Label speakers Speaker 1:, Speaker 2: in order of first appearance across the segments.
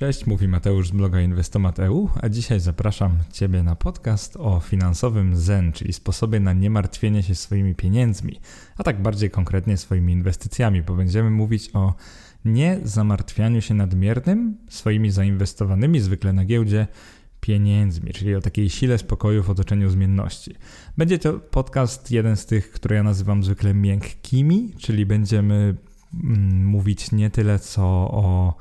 Speaker 1: Cześć, mówi Mateusz z bloga Inwestomat.eu, a dzisiaj zapraszam Ciebie na podcast o finansowym zen, czyli sposobie na niemartwienie się swoimi pieniędzmi, a tak bardziej konkretnie swoimi inwestycjami, bo będziemy mówić o nie zamartwianiu się nadmiernym swoimi zainwestowanymi zwykle na giełdzie pieniędzmi, czyli o takiej sile spokoju w otoczeniu zmienności. Będzie to podcast jeden z tych, które ja nazywam zwykle miękkimi, czyli będziemy mm, mówić nie tyle co o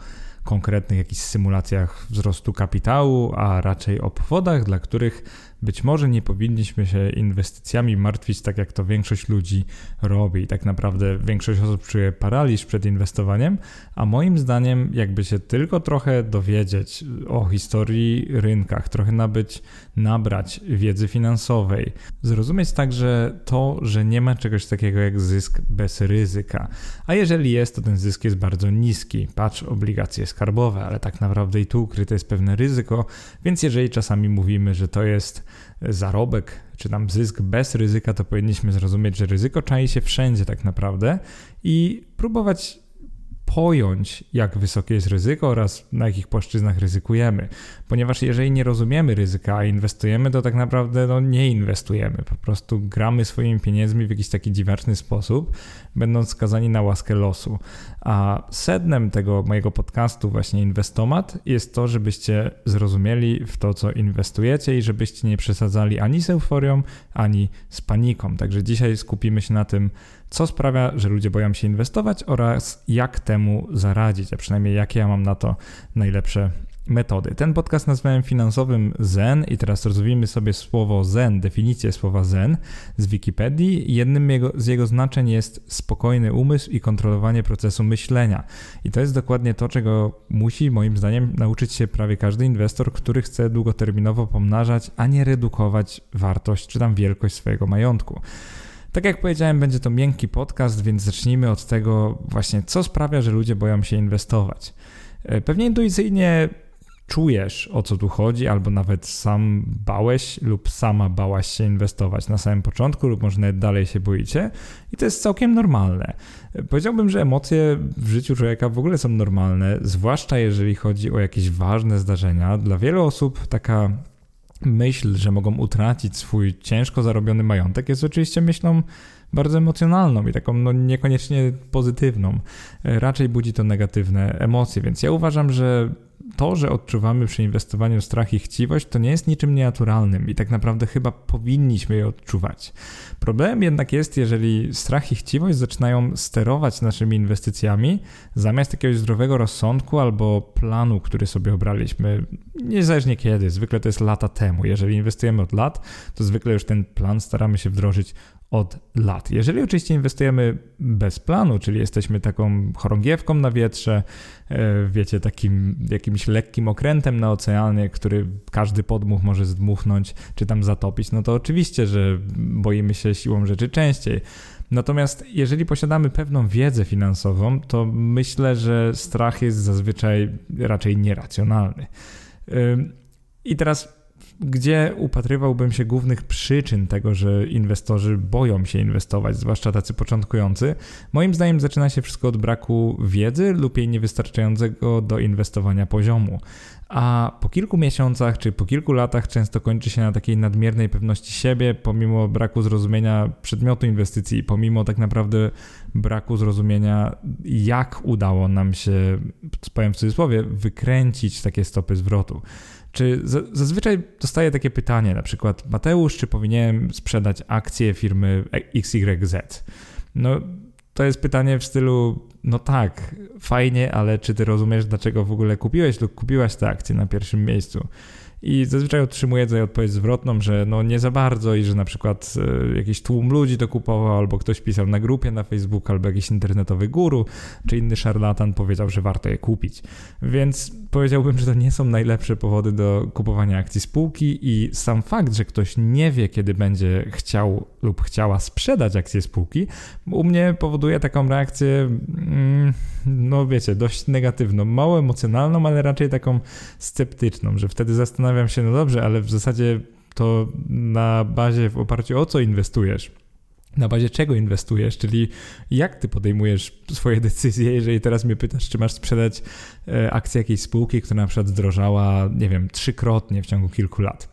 Speaker 1: konkretnych jakichś symulacjach wzrostu kapitału, a raczej o powodach, dla których być może nie powinniśmy się inwestycjami martwić tak, jak to większość ludzi robi. Tak naprawdę większość osób czuje paraliż przed inwestowaniem, a moim zdaniem, jakby się tylko trochę dowiedzieć o historii rynkach, trochę nabyć, nabrać wiedzy finansowej, zrozumieć także to, że nie ma czegoś takiego jak zysk bez ryzyka. A jeżeli jest, to ten zysk jest bardzo niski. Patrz obligacje skarbowe, ale tak naprawdę i tu ukryte jest pewne ryzyko, więc jeżeli czasami mówimy, że to jest zarobek, czy tam zysk bez ryzyka, to powinniśmy zrozumieć, że ryzyko czai się wszędzie tak naprawdę i próbować pojąć, jak wysokie jest ryzyko oraz na jakich płaszczyznach ryzykujemy. Ponieważ jeżeli nie rozumiemy ryzyka, a inwestujemy, to tak naprawdę no, nie inwestujemy. Po prostu gramy swoimi pieniędzmi w jakiś taki dziwaczny sposób, będąc skazani na łaskę losu. A sednem tego mojego podcastu, właśnie Inwestomat, jest to, żebyście zrozumieli w to, co inwestujecie i żebyście nie przesadzali ani z euforią, ani z paniką. Także dzisiaj skupimy się na tym, co sprawia, że ludzie boją się inwestować oraz jak temu zaradzić, a przynajmniej jakie ja mam na to najlepsze metody. Ten podcast nazwałem finansowym Zen i teraz rozwijmy sobie słowo Zen, definicję słowa Zen z Wikipedii. Jednym jego, z jego znaczeń jest spokojny umysł i kontrolowanie procesu myślenia. I to jest dokładnie to, czego musi moim zdaniem nauczyć się prawie każdy inwestor, który chce długoterminowo pomnażać, a nie redukować wartość czy tam wielkość swojego majątku. Tak jak powiedziałem, będzie to miękki podcast, więc zacznijmy od tego właśnie, co sprawia, że ludzie boją się inwestować. E, pewnie intuicyjnie czujesz o co tu chodzi, albo nawet sam bałeś lub sama bałaś się inwestować na samym początku, lub może nawet dalej się boicie, i to jest całkiem normalne. Powiedziałbym, że emocje w życiu człowieka w ogóle są normalne, zwłaszcza jeżeli chodzi o jakieś ważne zdarzenia. Dla wielu osób taka myśl, że mogą utracić swój ciężko zarobiony majątek, jest oczywiście myślą bardzo emocjonalną i taką no, niekoniecznie pozytywną. E, raczej budzi to negatywne emocje, więc ja uważam, że to, że odczuwamy przy inwestowaniu strach i chciwość, to nie jest niczym nienaturalnym i tak naprawdę chyba powinniśmy je odczuwać. Problemem jednak jest, jeżeli strach i chciwość zaczynają sterować naszymi inwestycjami zamiast jakiegoś zdrowego rozsądku albo planu, który sobie obraliśmy, niezależnie kiedy, zwykle to jest lata temu. Jeżeli inwestujemy od lat, to zwykle już ten plan staramy się wdrożyć od lat. Jeżeli oczywiście inwestujemy bez planu, czyli jesteśmy taką chorągiewką na wietrze, e, wiecie, takim jakimś lekkim okrętem na oceanie, który każdy podmuch może zdmuchnąć czy tam zatopić, no to oczywiście, że boimy się siłą rzeczy częściej. Natomiast jeżeli posiadamy pewną wiedzę finansową, to myślę, że strach jest zazwyczaj raczej nieracjonalny. I teraz gdzie upatrywałbym się głównych przyczyn tego, że inwestorzy boją się inwestować, zwłaszcza tacy początkujący? Moim zdaniem zaczyna się wszystko od braku wiedzy lub jej niewystarczającego do inwestowania poziomu. A po kilku miesiącach czy po kilku latach często kończy się na takiej nadmiernej pewności siebie, pomimo braku zrozumienia przedmiotu inwestycji, pomimo tak naprawdę braku zrozumienia, jak udało nam się, powiem w cudzysłowie, wykręcić takie stopy zwrotu. Czy zazwyczaj dostaję takie pytanie, na przykład Mateusz, czy powinienem sprzedać akcje firmy XYZ? No, to jest pytanie w stylu, no tak, fajnie, ale czy ty rozumiesz, dlaczego w ogóle kupiłeś lub kupiłaś te akcje na pierwszym miejscu? I zazwyczaj otrzymuję tutaj odpowiedź zwrotną, że no nie za bardzo i że na przykład e, jakiś tłum ludzi to kupował, albo ktoś pisał na grupie na Facebook, albo jakiś internetowy guru, czy inny szarlatan powiedział, że warto je kupić. Więc powiedziałbym, że to nie są najlepsze powody do kupowania akcji spółki i sam fakt, że ktoś nie wie, kiedy będzie chciał lub chciała sprzedać akcję spółki, u mnie powoduje taką reakcję, mm, no wiecie, dość negatywną, mało emocjonalną, ale raczej taką sceptyczną, że wtedy zastanawiam się, no dobrze, ale w zasadzie to na bazie, w oparciu o co inwestujesz? na bazie czego inwestujesz, czyli jak ty podejmujesz swoje decyzje, jeżeli teraz mnie pytasz, czy masz sprzedać e, akcję jakiejś spółki, która na przykład zdrożała, nie wiem, trzykrotnie w ciągu kilku lat.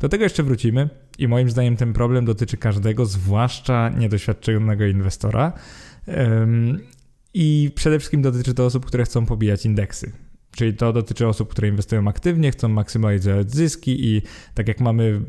Speaker 1: Do tego jeszcze wrócimy i moim zdaniem ten problem dotyczy każdego, zwłaszcza niedoświadczonego inwestora. I przede wszystkim dotyczy to osób, które chcą pobijać indeksy. Czyli to dotyczy osób, które inwestują aktywnie, chcą maksymalizować zyski i tak jak mamy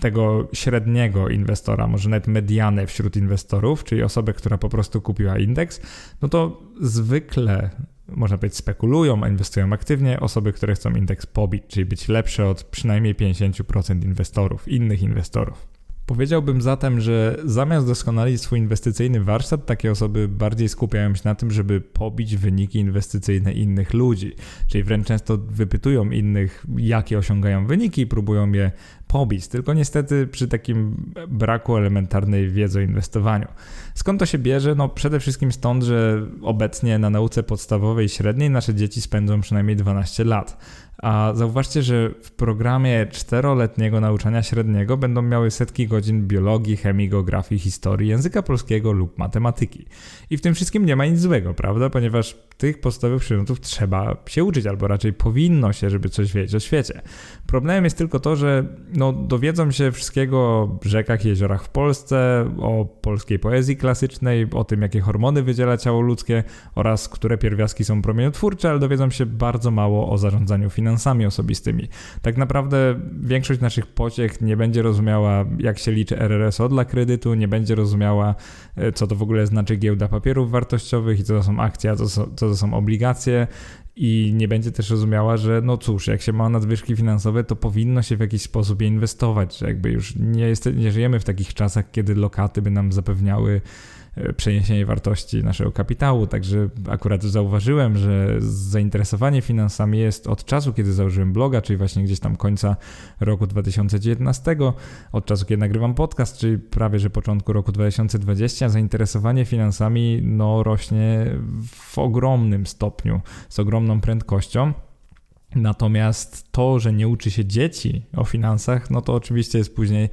Speaker 1: tego średniego inwestora, może nawet medianę wśród inwestorów, czyli osobę, która po prostu kupiła indeks, no to zwykle można powiedzieć, spekulują, a inwestują aktywnie osoby, które chcą indeks pobić, czyli być lepsze od przynajmniej 50% inwestorów, innych inwestorów. Powiedziałbym zatem, że zamiast doskonalić swój inwestycyjny warsztat, takie osoby bardziej skupiają się na tym, żeby pobić wyniki inwestycyjne innych ludzi. Czyli wręcz często wypytują innych, jakie osiągają wyniki i próbują je pobić. Tylko niestety przy takim braku elementarnej wiedzy o inwestowaniu. Skąd to się bierze? No przede wszystkim stąd, że obecnie na nauce podstawowej i średniej nasze dzieci spędzą przynajmniej 12 lat. A zauważcie, że w programie czteroletniego nauczania średniego będą miały setki godzin biologii, chemii, geografii, historii, języka polskiego lub matematyki. I w tym wszystkim nie ma nic złego, prawda? Ponieważ tych podstawowych przedmiotów trzeba się uczyć, albo raczej powinno się, żeby coś wiedzieć o świecie. Problemem jest tylko to, że no, dowiedzą się wszystkiego o rzekach i jeziorach w Polsce, o polskiej poezji klasycznej, o tym, jakie hormony wydziela ciało ludzkie oraz które pierwiastki są promieniotwórcze, ale dowiedzą się bardzo mało o zarządzaniu finansami osobistymi. Tak naprawdę większość naszych pociech nie będzie rozumiała, jak się liczy RRSO dla kredytu, nie będzie rozumiała, e, co to w ogóle znaczy giełda papierów wartościowych i co to są akcje, a co, co to są obligacje i nie będzie też rozumiała, że no cóż, jak się ma nadwyżki finansowe, to powinno się w jakiś sposób je inwestować, że jakby już nie, jest, nie żyjemy w takich czasach, kiedy lokaty by nam zapewniały przeniesienie wartości naszego kapitału. Także akurat zauważyłem, że zainteresowanie finansami jest od czasu, kiedy założyłem bloga, czyli właśnie gdzieś tam końca roku 2019, od czasu, kiedy nagrywam podcast, czyli prawie że początku roku 2020, zainteresowanie finansami no, rośnie w ogromnym stopniu, z ogromną prędkością. Natomiast to, że nie uczy się dzieci o finansach, no to oczywiście jest później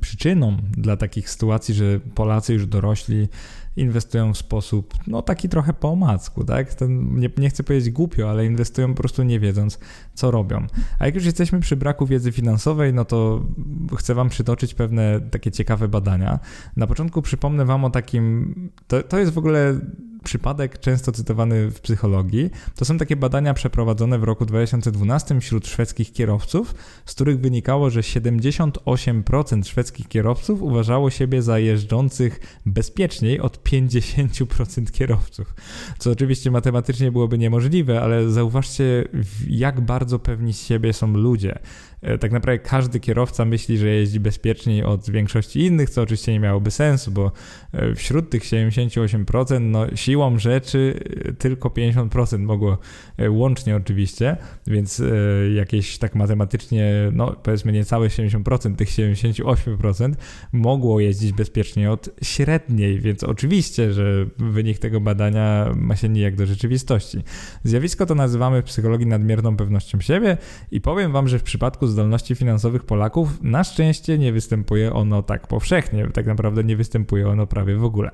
Speaker 1: przyczyną dla takich sytuacji, że Polacy już dorośli inwestują w sposób, no taki trochę po omacku, tak? Ten, nie, nie chcę powiedzieć głupio, ale inwestują po prostu nie wiedząc, co robią. A jak już jesteśmy przy braku wiedzy finansowej, no to chcę Wam przytoczyć pewne takie ciekawe badania. Na początku przypomnę Wam o takim, to, to jest w ogóle przypadek często cytowany w psychologii. To są takie badania przeprowadzone w roku 2012 wśród szwedzkich kierowców, z których wynikało, że 78% szwedzkich kierowców uważało siebie za jeżdżących bezpieczniej od 50% kierowców. Co oczywiście matematycznie byłoby niemożliwe, ale zauważcie, jak bardzo pewni siebie są ludzie. E, tak naprawdę każdy kierowca myśli, że jeździ bezpieczniej od większości innych, co oczywiście nie miałoby sensu, bo e, wśród tych 78% no, siłą rzeczy e, tylko 50% mogło łącznie oczywiście, więc jakieś tak matematycznie, no powiedzmy niecałe 70% tych 78% mogło jeździć bezpiecznie od średniej, więc oczywiście, że wynik tego badania ma się nijak do rzeczywistości. Zjawisko to nazywamy w psychologii nadmierną pewnością siebie i powiem wam, że w przypadku zdolności finansowych Polaków, na szczęście nie występuje ono tak powszechnie, tak naprawdę nie występuje ono prawie w ogóle.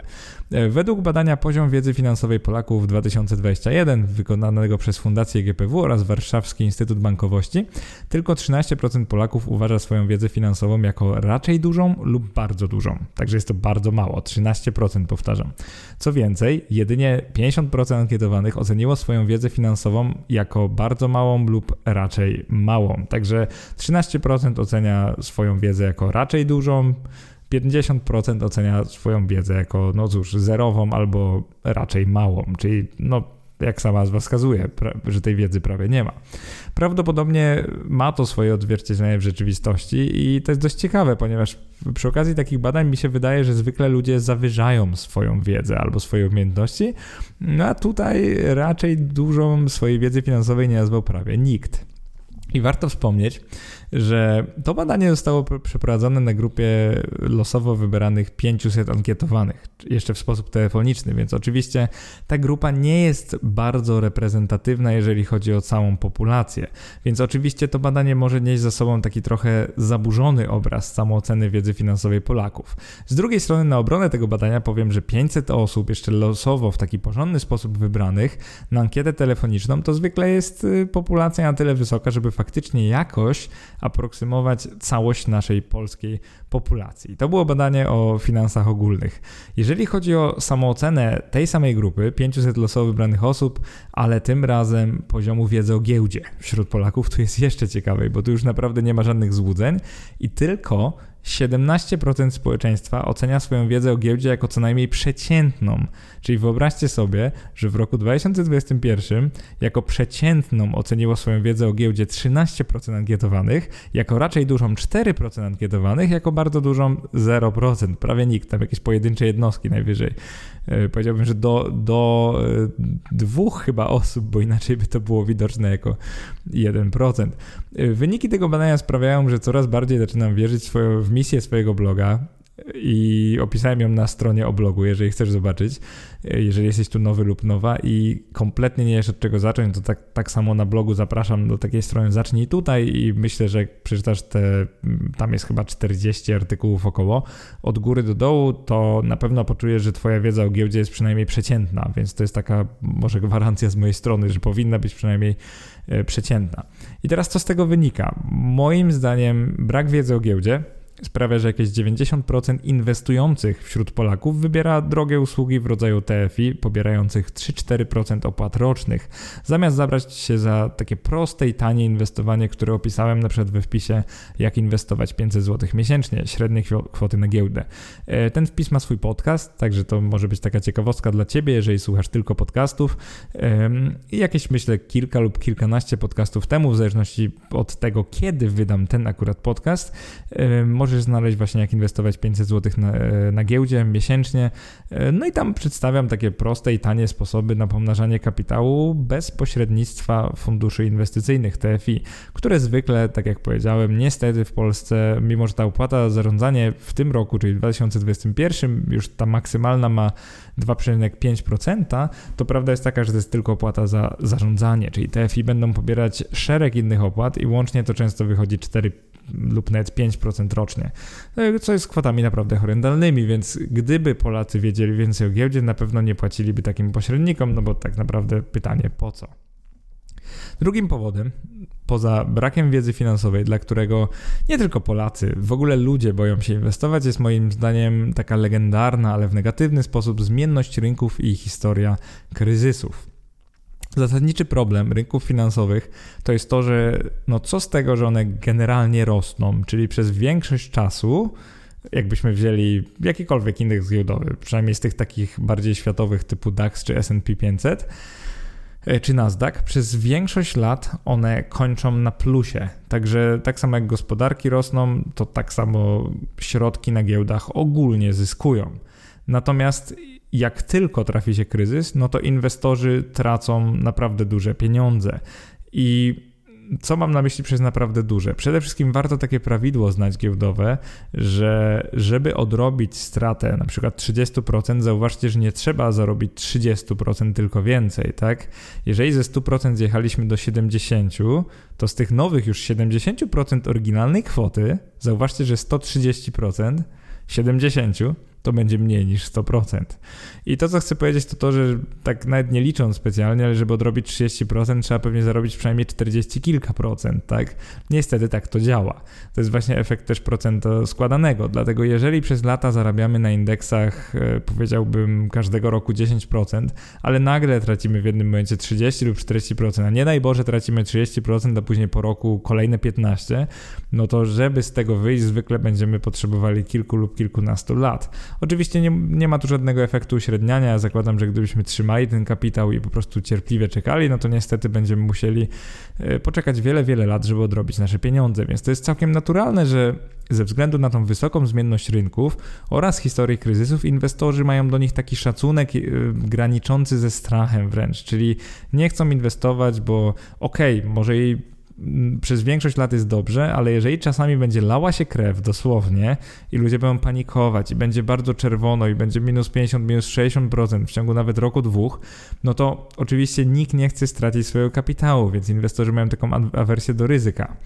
Speaker 1: E, według badania Poziom Wiedzy Finansowej Polaków 2021, wykonanego przez Fundację GPW oraz Warszawski Instytut Bankowości, tylko 13% Polaków uważa swoją wiedzę finansową jako raczej dużą lub bardzo dużą. Także jest to bardzo mało, 13% powtarzam. Co więcej, jedynie 50% ankietowanych oceniło swoją wiedzę finansową jako bardzo małą lub raczej małą. Także 13% ocenia swoją wiedzę jako raczej dużą, 50% ocenia swoją wiedzę jako, no cóż, zerową albo raczej małą, czyli no jak sama nazwa wskazuje, że tej wiedzy prawie nie ma. Prawdopodobnie ma to swoje odzwierciedlenie w rzeczywistości i to jest dość ciekawe, ponieważ przy okazji takich badań mi się wydaje, że zwykle ludzie zawyżają swoją wiedzę albo swoje umiejętności, no a tutaj raczej dużą swojej wiedzy finansowej nie nazwał prawie nikt. I warto wspomnieć, że to badanie zostało przeprowadzone na grupie losowo wybranych 500 ankietowanych, jeszcze w sposób telefoniczny, więc oczywiście ta grupa nie jest bardzo reprezentatywna, jeżeli chodzi o całą populację. Więc oczywiście to badanie może nieść za sobą taki trochę zaburzony obraz samooceny wiedzy finansowej Polaków. Z drugiej strony, na obronę tego badania powiem, że 500 osób, jeszcze losowo w taki porządny sposób wybranych na ankietę telefoniczną, to zwykle jest y, populacja na tyle wysoka, żeby faktycznie jakoś aproksymować całość naszej polskiej populacji. To było badanie o finansach ogólnych. Jeżeli chodzi o samoocenę tej samej grupy, 500 losowo wybranych osób, ale tym razem poziomu wiedzy o giełdzie wśród Polaków, to jest jeszcze ciekawej, bo tu już naprawdę nie ma żadnych złudzeń i tylko 17% społeczeństwa ocenia swoją wiedzę o giełdzie jako co najmniej przeciętną. Czyli wyobraźcie sobie, że w roku 2021 jako przeciętną oceniło swoją wiedzę o giełdzie 13% ankietowanych, jako raczej dużą 4% ankietowanych, jako bardzo dużą 0%, prawie nikt, tam jakieś pojedyncze jednostki najwyżej. E, powiedziałbym, że do, do e, dwóch chyba osób, bo inaczej by to było widoczne jako 1%. E, wyniki tego badania sprawiają, że coraz bardziej zaczynam wierzyć w misję swojego bloga i opisałem ją na stronie o blogu, jeżeli chcesz zobaczyć, jeżeli jesteś tu nowy lub nowa i kompletnie nie wiesz od czego zacząć, to tak, tak samo na blogu zapraszam do takiej strony zacznij tutaj i myślę, że jak przeczytasz te, tam jest chyba 40 artykułów około, od góry do dołu, to na pewno poczujesz, że twoja wiedza o giełdzie jest przynajmniej przeciętna, więc to jest taka może gwarancja z mojej strony, że powinna być przynajmniej e, przeciętna. I teraz co z tego wynika? Moim zdaniem brak wiedzy o giełdzie sprawia, że jakieś 90% inwestujących wśród Polaków wybiera drogie usługi w rodzaju TFI, pobierających 3-4% opłat rocznych, zamiast zabrać się za takie proste i tanie inwestowanie, które opisałem na przykład we wpisie jak inwestować 500 zł miesięcznie, średnie kwoty na giełdę. E, ten wpis ma swój podcast, także to może być taka ciekawostka dla Ciebie, jeżeli słuchasz tylko podcastów. I jakieś myślę kilka lub kilkanaście podcastów temu, w zależności od tego, kiedy wydam ten akurat podcast, możesz znaleźć właśnie jak inwestować 500 zł na, na giełdzie miesięcznie. No i tam przedstawiam takie proste i tanie sposoby na pomnażanie kapitału bez pośrednictwa funduszy inwestycyjnych TFI, które zwykle, tak jak powiedziałem, niestety w Polsce, mimo że ta opłata za zarządzanie w tym roku, czyli w 2021, już ta maksymalna ma 2,5%, to prawda jest taka, że to jest tylko opłata za zarządzanie, czyli TFI będą pobierać szereg innych opłat i łącznie to często wychodzi 4 lub nawet 5% rocznie, no co jest kwotami naprawdę horrendalnymi, więc gdyby Polacy wiedzieli więcej o giełdzie, na pewno nie płaciliby takim pośrednikom, no bo tak naprawdę pytanie po co. Drugim powodem, poza brakiem wiedzy finansowej, dla którego nie tylko Polacy, w ogóle ludzie boją się inwestować, jest moim zdaniem taka legendarna, ale w negatywny sposób zmienność rynków i historia kryzysów. Zasadniczy problem rynków finansowych to jest to, że no co z tego, że one generalnie rosną, czyli przez większość czasu, jakbyśmy wzięli jakikolwiek indeks giełdowy, przynajmniej z tych takich bardziej światowych typu DAX czy S&P 500, e, czy Nasdaq, przez większość lat one kończą na plusie. Także tak samo jak gospodarki rosną, to tak samo środki na giełdach ogólnie zyskują. Natomiast jak tylko trafi się kryzys, no to inwestorzy tracą naprawdę duże pieniądze. I co mam na myśli przez naprawdę duże? Przede wszystkim warto takie prawidło znać giełdowe, że żeby odrobić stratę na przykład 30%, zauważcie, że nie trzeba zarobić 30%, tylko więcej, tak? Jeżeli ze 100% zjechaliśmy do 70%, to z tych nowych już 70% oryginalnej kwoty, zauważcie, że 130%, 70% to będzie mniej niż 100%. I to, co chcę powiedzieć, to to, że tak nawet nie licząc specjalnie, ale żeby odrobić 30%, trzeba pewnie zarobić przynajmniej 40 kilka procent, tak? Niestety tak to działa. To jest właśnie efekt też procenta składanego, dlatego jeżeli przez lata zarabiamy na indeksach, e, powiedziałbym, każdego roku 10%, ale nagle tracimy w jednym momencie 30 lub 40%, a nie daj Boże tracimy 30%, a później po roku kolejne 15%, no to żeby z tego wyjść, zwykle będziemy potrzebowali kilku lub kilkunastu lat. Oczywiście nie, nie ma tu żadnego efektu uśredniania. Zakładam, że gdybyśmy trzymali ten kapitał i po prostu cierpliwie czekali, no to niestety będziemy musieli e, poczekać wiele, wiele lat, żeby odrobić nasze pieniądze. Więc to jest całkiem naturalne, że ze względu na tą wysoką zmienność rynków oraz historii kryzysów, inwestorzy mają do nich taki szacunek e, graniczący ze strachem wręcz, czyli nie chcą inwestować, bo okej, okay, może i przez większość lat jest dobrze, ale jeżeli czasami będzie lała się krew dosłownie i ludzie będą panikować i będzie bardzo czerwono i będzie minus 50, minus 60% w ciągu nawet roku, dwóch, no to oczywiście nikt nie chce stracić swojego kapitału, więc inwestorzy mają taką awersję do ryzyka.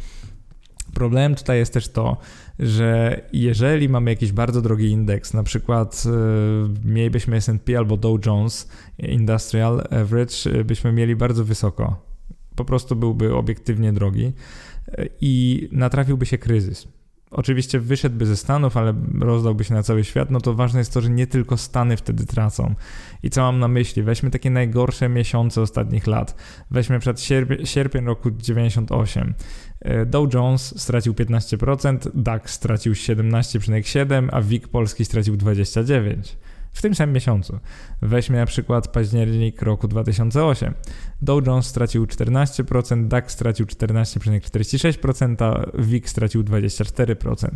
Speaker 1: Problemem tutaj jest też to, że jeżeli mamy jakiś bardzo drogi indeks, na przykład yy, mielibyśmy S&P albo Dow Jones Industrial Average, e, byśmy mieli bardzo wysoko. Po prostu byłby obiektywnie drogi e, i natrafiłby się kryzys oczywiście wyszedłby ze Stanów, ale rozdałby się na cały świat, no to ważne jest to, że nie tylko Stany wtedy tracą. I co mam na myśli? Weźmy takie najgorsze miesiące ostatnich lat. Weźmy przed sierpień, sierpień roku 98. E, Dow Jones stracił 15%, DAX stracił 17,7%, a WIG polski stracił 29% w tym samym miesiącu. Weźmy na przykład październik roku 2008. Dow Jones stracił 14%, DAX stracił 14,46%, WIG stracił 24%.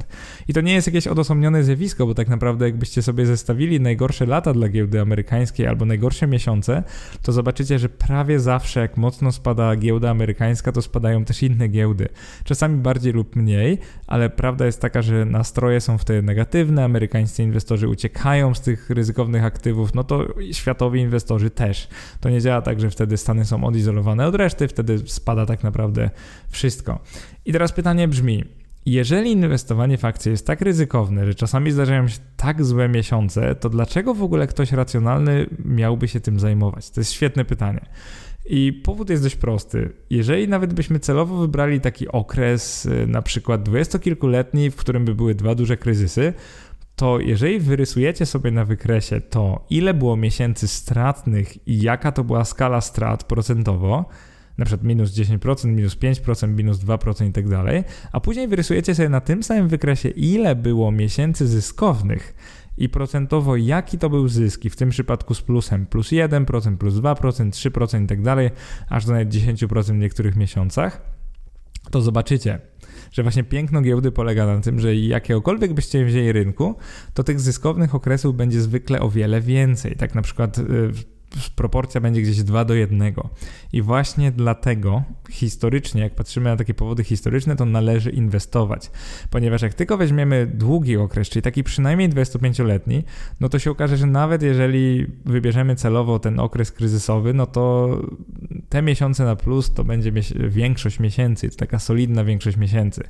Speaker 1: I to nie jest jakieś odosobnione zjawisko, bo tak naprawdę jakbyście sobie zestawili najgorsze lata dla giełdy amerykańskiej albo najgorsze miesiące, to zobaczycie, że prawie zawsze jak mocno spada giełda amerykańska, to spadają też inne giełdy. Czasami bardziej lub mniej, ale prawda jest taka, że nastroje są wtedy negatywne, amerykańscy inwestorzy uciekają z tych ryzykownych aktywów, no to światowi inwestorzy też. To nie działa tak, że wtedy Stany są odizolowane od reszty, wtedy spada tak naprawdę wszystko. I teraz pytanie brzmi, jeżeli inwestowanie w akcje jest tak ryzykowne, że czasami zdarzają się tak złe miesiące, to dlaczego w ogóle ktoś racjonalny miałby się tym zajmować? To jest świetne pytanie. I powód jest dość prosty. Jeżeli nawet byśmy celowo wybrali taki okres, y, na przykład dwudziestokilkuletni, w którym by były dwa duże kryzysy, to jeżeli wyrysujecie sobie na wykresie to, ile było miesięcy stratnych i jaka to była skala strat procentowo, na przykład minus 10%, minus 5%, minus 2% i tak dalej, a później wyrysujecie sobie na tym samym wykresie, ile było miesięcy zyskownych i procentowo jaki to był zysk, i w tym przypadku z plusem plus 1%, plus 2%, 3% i tak dalej, aż do nawet 10% w niektórych miesiącach, to zobaczycie, że właśnie piękno giełdy polega na tym, że jakiegokolwiek byście wzięli rynku, to tych zyskownych okresów będzie zwykle o wiele więcej. Tak na przykład y, proporcja będzie gdzieś 2 do 1. I właśnie dlatego historycznie, jak patrzymy na takie powody historyczne, to należy inwestować. Ponieważ jak tylko weźmiemy długi okres, czyli taki przynajmniej 25-letni, no to się okaże, że nawet jeżeli wybierzemy celowo ten okres kryzysowy, no to te miesiące na plus to będzie większość miesięcy, to taka solidna większość miesięcy.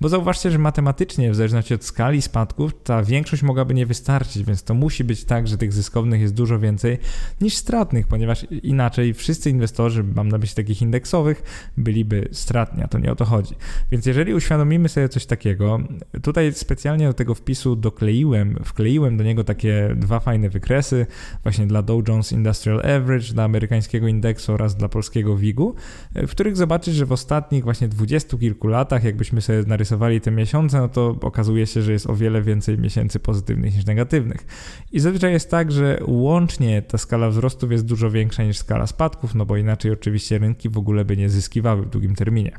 Speaker 1: Bo zauważcie, że matematycznie, w zależności od skali spadków, ta większość mogłaby nie wystarczyć, więc to musi być tak, że tych zyskownych jest dużo więcej niż stratnych, ponieważ inaczej wszyscy inwestorzy, mam na myśli takich indeksowych, byliby stratni, a to nie o to chodzi. Więc jeżeli uświadomimy sobie coś takiego, tutaj specjalnie do tego wpisu dokleiłem, wkleiłem do niego takie dwa fajne wykresy, właśnie dla Dow Jones Industrial Average, dla amerykańskiego indeksu oraz dla polskiego WIG-u, w których zobaczyć, że w ostatnich właśnie dwudziestu kilku latach, jakbyśmy sobie narysowali te miesiące, no to okazuje się, że jest o wiele więcej miesięcy pozytywnych niż negatywnych. I zazwyczaj jest tak, że łącznie ta skala wzrostu wzrostów jest dużo większa niż skala spadków, no bo inaczej oczywiście rynki w ogóle by nie zyskiwały w długim terminie.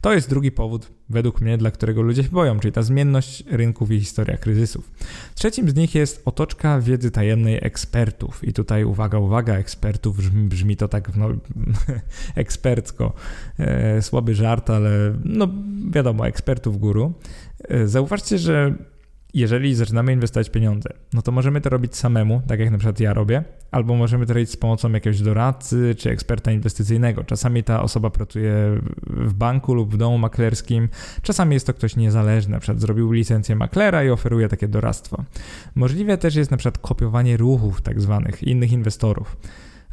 Speaker 1: To jest drugi powód, według mnie, dla którego ludzie się boją, czyli ta zmienność rynków i historia kryzysów. Trzecim z nich jest otoczka wiedzy tajemnej ekspertów. I tutaj uwaga, uwaga, ekspertów, brzmi, brzmi to tak no, ekspercko. E, słaby żart, ale no wiadomo, ekspertów guru. E, zauważcie, że jeżeli zaczynamy inwestować pieniądze, no to możemy to robić samemu, tak jak na przykład ja robię, albo możemy to robić z pomocą jakiegoś doradcy czy eksperta inwestycyjnego. Czasami ta osoba pracuje w banku lub w domu maklerskim, czasami jest to ktoś niezależny, na przykład zrobił licencję maklera i oferuje takie doradztwo. Możliwe też jest na przykład kopiowanie ruchów tak zwanych innych inwestorów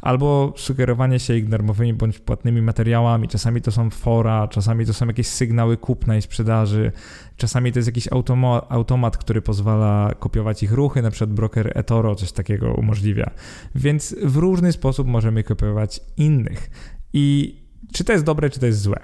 Speaker 1: albo sugerowanie się darmowymi bądź płatnymi materiałami. Czasami to są fora, czasami to są jakieś sygnały kupna i sprzedaży, czasami to jest jakiś automa automat, który pozwala kopiować ich ruchy, na przykład broker eToro coś takiego umożliwia. Więc w różny sposób możemy kopiować innych. I czy to jest dobre, czy to jest złe?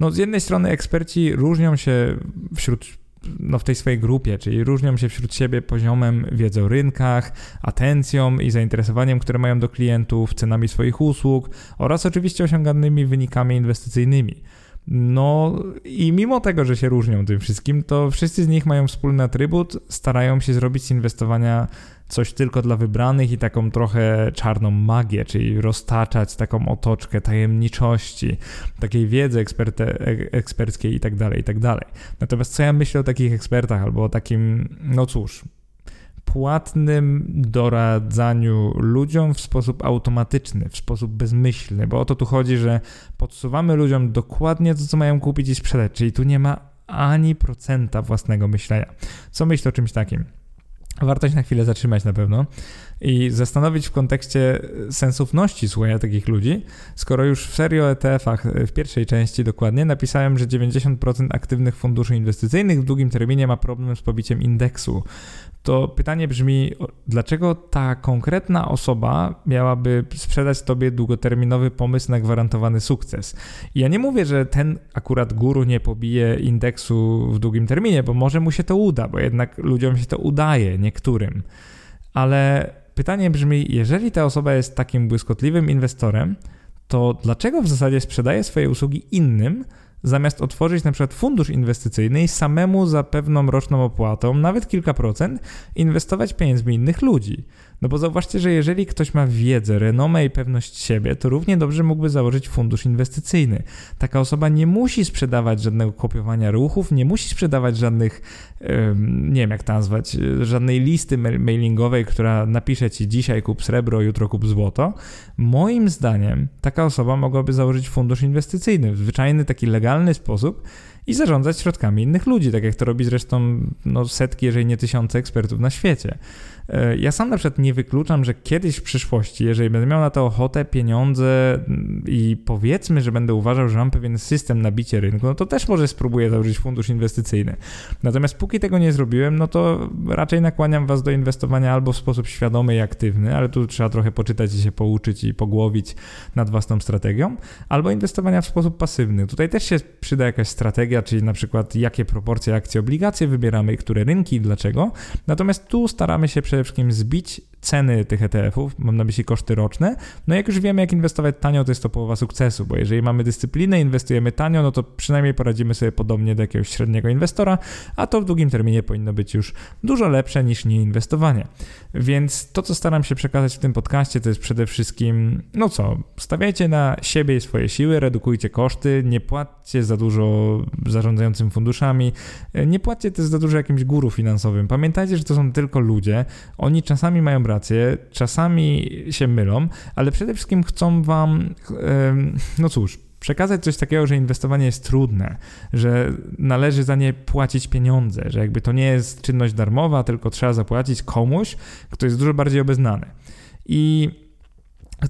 Speaker 1: No, z jednej strony eksperci różnią się wśród no, w tej swojej grupie, czyli różnią się wśród siebie poziomem wiedzy o rynkach, atencją i zainteresowaniem, które mają do klientów, cenami swoich usług oraz oczywiście osiąganymi wynikami inwestycyjnymi. No i mimo tego, że się różnią tym wszystkim, to wszyscy z nich mają wspólny atrybut, starają się zrobić z inwestowania coś tylko dla wybranych i taką trochę czarną magię, czyli roztaczać taką otoczkę tajemniczości, takiej wiedzy eksperte, eksperckiej i tak dalej, i tak. Natomiast co ja myślę o takich ekspertach albo o takim, no cóż, płatnym doradzaniu ludziom w sposób automatyczny, w sposób bezmyślny, bo o to tu chodzi, że podsuwamy ludziom dokładnie to, co mają kupić i sprzedać, czyli tu nie ma ani procenta własnego myślenia. Co myślę o czymś takim? Warto się na chwilę zatrzymać na pewno i zastanowić w kontekście sensowności słuchania takich ludzi, skoro już w serii o ETF-ach w pierwszej części dokładnie napisałem, że 90% aktywnych funduszy inwestycyjnych w długim terminie ma problem z pobiciem indeksu to pytanie brzmi, dlaczego ta konkretna osoba miałaby sprzedać tobie długoterminowy pomysł na gwarantowany sukces? I ja nie mówię, że ten akurat guru nie pobije indeksu w długim terminie, bo może mu się to uda, bo jednak ludziom się to udaje, niektórym. Ale pytanie brzmi, jeżeli ta osoba jest takim błyskotliwym inwestorem, to dlaczego w zasadzie sprzedaje swoje usługi innym, zamiast otworzyć na przykład fundusz inwestycyjny i samemu za pewną roczną opłatą, nawet kilka procent, inwestować pieniędzmi innych ludzi. No bo zauważcie, że jeżeli ktoś ma wiedzę, renomę i pewność siebie, to równie dobrze mógłby założyć fundusz inwestycyjny. Taka osoba nie musi sprzedawać żadnego kopiowania ruchów, nie musi sprzedawać żadnych, nie wiem jak to nazwać, żadnej listy mailingowej, która napisze ci dzisiaj kup srebro, jutro kup złoto. Moim zdaniem taka osoba mogłaby założyć fundusz inwestycyjny w zwyczajny, taki legalny sposób, i zarządzać środkami innych ludzi, tak jak to robi zresztą no, setki, jeżeli nie tysiące ekspertów na świecie. E, ja sam na przykład nie wykluczam, że kiedyś w przyszłości, jeżeli będę miał na to ochotę, pieniądze mm, i powiedzmy, że będę uważał, że mam pewien system na bicie rynku, no to też może spróbuję założyć fundusz inwestycyjny. Natomiast póki tego nie zrobiłem, no to raczej nakłaniam Was do inwestowania albo w sposób świadomy i aktywny, ale tu trzeba trochę poczytać i się pouczyć i pogłowić nad własną strategią, albo inwestowania w sposób pasywny. Tutaj też się przyda jakaś strategia, czyli na przykład jakie proporcje akcji, obligacje wybieramy, które rynki i dlaczego. Natomiast tu staramy się przede wszystkim zbić ceny tych ETF-ów, mam na myśli koszty roczne. No jak już wiemy, jak inwestować tanio, to jest to połowa sukcesu, bo jeżeli mamy dyscyplinę, inwestujemy tanio, no to przynajmniej poradzimy sobie podobnie do jakiegoś średniego inwestora, a to w długim terminie powinno być już dużo lepsze niż nieinwestowanie. Więc to, co staram się przekazać w tym podcaście, to jest przede wszystkim, no co, stawiajcie na siebie i swoje siły, redukujcie koszty, nie płaccie za dużo zarządzającym funduszami, nie płaccie też za dużo jakimś guru finansowym. Pamiętajcie, że to są tylko ludzie, oni czasami mają czasami się mylą, ale przede wszystkim chcą wam, no cóż, przekazać coś takiego, że inwestowanie jest trudne, że należy za nie płacić pieniądze, że jakby to nie jest czynność darmowa, tylko trzeba zapłacić komuś, kto jest dużo bardziej obeznany. I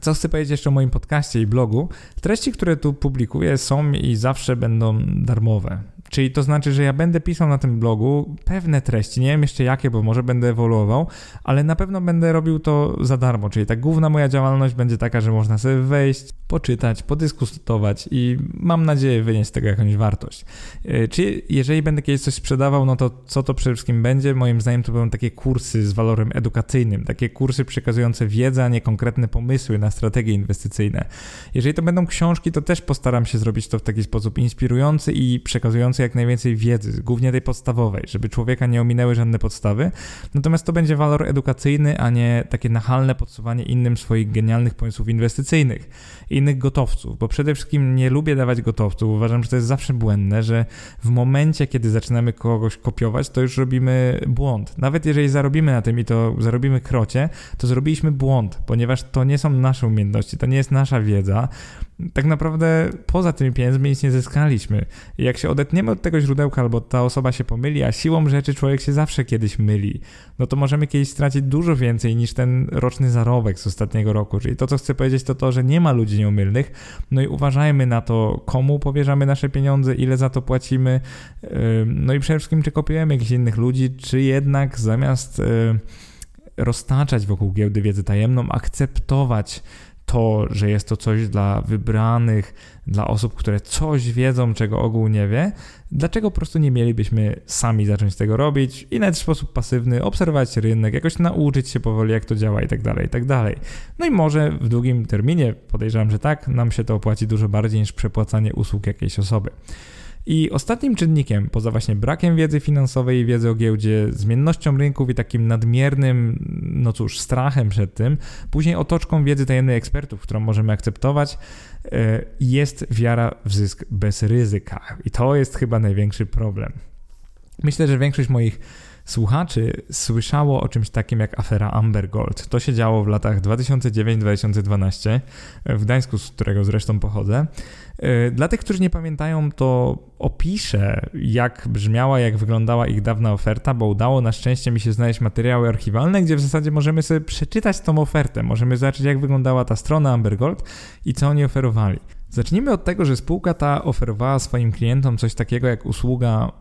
Speaker 1: co chcę powiedzieć jeszcze o moim podcaście i blogu? Treści, które tu publikuję, są i zawsze będą darmowe. Czyli to znaczy, że ja będę pisał na tym blogu pewne treści, nie wiem jeszcze jakie, bo może będę ewoluował, ale na pewno będę robił to za darmo. Czyli ta główna moja działalność będzie taka, że można sobie wejść, poczytać, podyskutować i mam nadzieję wynieść z tego jakąś wartość. E, czy jeżeli będę kiedyś coś sprzedawał, no to co to przede wszystkim będzie? Moim zdaniem to będą takie kursy z walorem edukacyjnym, takie kursy przekazujące wiedzę, a nie konkretne pomysły na strategie inwestycyjne. Jeżeli to będą książki, to też postaram się zrobić to w taki sposób inspirujący i przekazujący jak najwięcej wiedzy, głównie tej podstawowej, żeby człowieka nie ominęły żadne podstawy. Natomiast to będzie walor edukacyjny, a nie takie nachalne podsuwanie innym swoich genialnych pomysłów inwestycyjnych, innych gotowców, bo przede wszystkim nie lubię dawać gotowców. Uważam, że to jest zawsze błędne, że w momencie, kiedy zaczynamy kogoś kopiować, to już robimy błąd. Nawet jeżeli zarobimy na tym i to zarobimy krocie, to zrobiliśmy błąd, ponieważ to nie są nasze umiejętności, to nie jest nasza wiedza tak naprawdę poza tymi pieniędzmi nic nie zyskaliśmy. Jak się odetniemy od tego źródełka, albo ta osoba się pomyli, a siłą rzeczy człowiek się zawsze kiedyś myli, no to możemy kiedyś stracić dużo więcej niż ten roczny zarobek z ostatniego roku. Czyli to, co chcę powiedzieć, to to, że nie ma ludzi nieumylnych. No i uważajmy na to, komu powierzamy nasze pieniądze, ile za to płacimy. No i przede wszystkim, czy kopiujemy jakichś innych ludzi, czy jednak zamiast roztaczać wokół giełdy wiedzę tajemną, akceptować to, że jest to coś dla wybranych, dla osób, które coś wiedzą, czego ogół nie wie, dlaczego po prostu nie mielibyśmy sami zacząć tego robić i nawet w sposób pasywny obserwować rynek, jakoś nauczyć się powoli, jak to działa i tak dalej, i tak dalej. No i może w długim terminie, podejrzewam, że tak, nam się to opłaci dużo bardziej niż przepłacanie usług jakiejś osoby. I ostatnim czynnikiem, poza właśnie brakiem wiedzy finansowej i wiedzy o giełdzie, zmiennością rynków i takim nadmiernym, no cóż, strachem przed tym, później otoczką wiedzy tajemnej ekspertów, którą możemy akceptować, e, jest wiara w zysk bez ryzyka. I to jest chyba największy problem. Myślę, że większość moich słuchaczy słyszało o czymś takim jak afera Amber Gold. To się działo w latach 2009-2012 w Gdańsku, z którego zresztą pochodzę. E, dla tych, którzy nie pamiętają, to opiszę, jak brzmiała, jak wyglądała ich dawna oferta, bo udało na szczęście mi się znaleźć materiały archiwalne, gdzie w zasadzie możemy sobie przeczytać tą ofertę. Możemy zobaczyć, jak wyglądała ta strona Amber Gold i co oni oferowali. Zacznijmy od tego, że spółka ta oferowała swoim klientom coś takiego jak usługa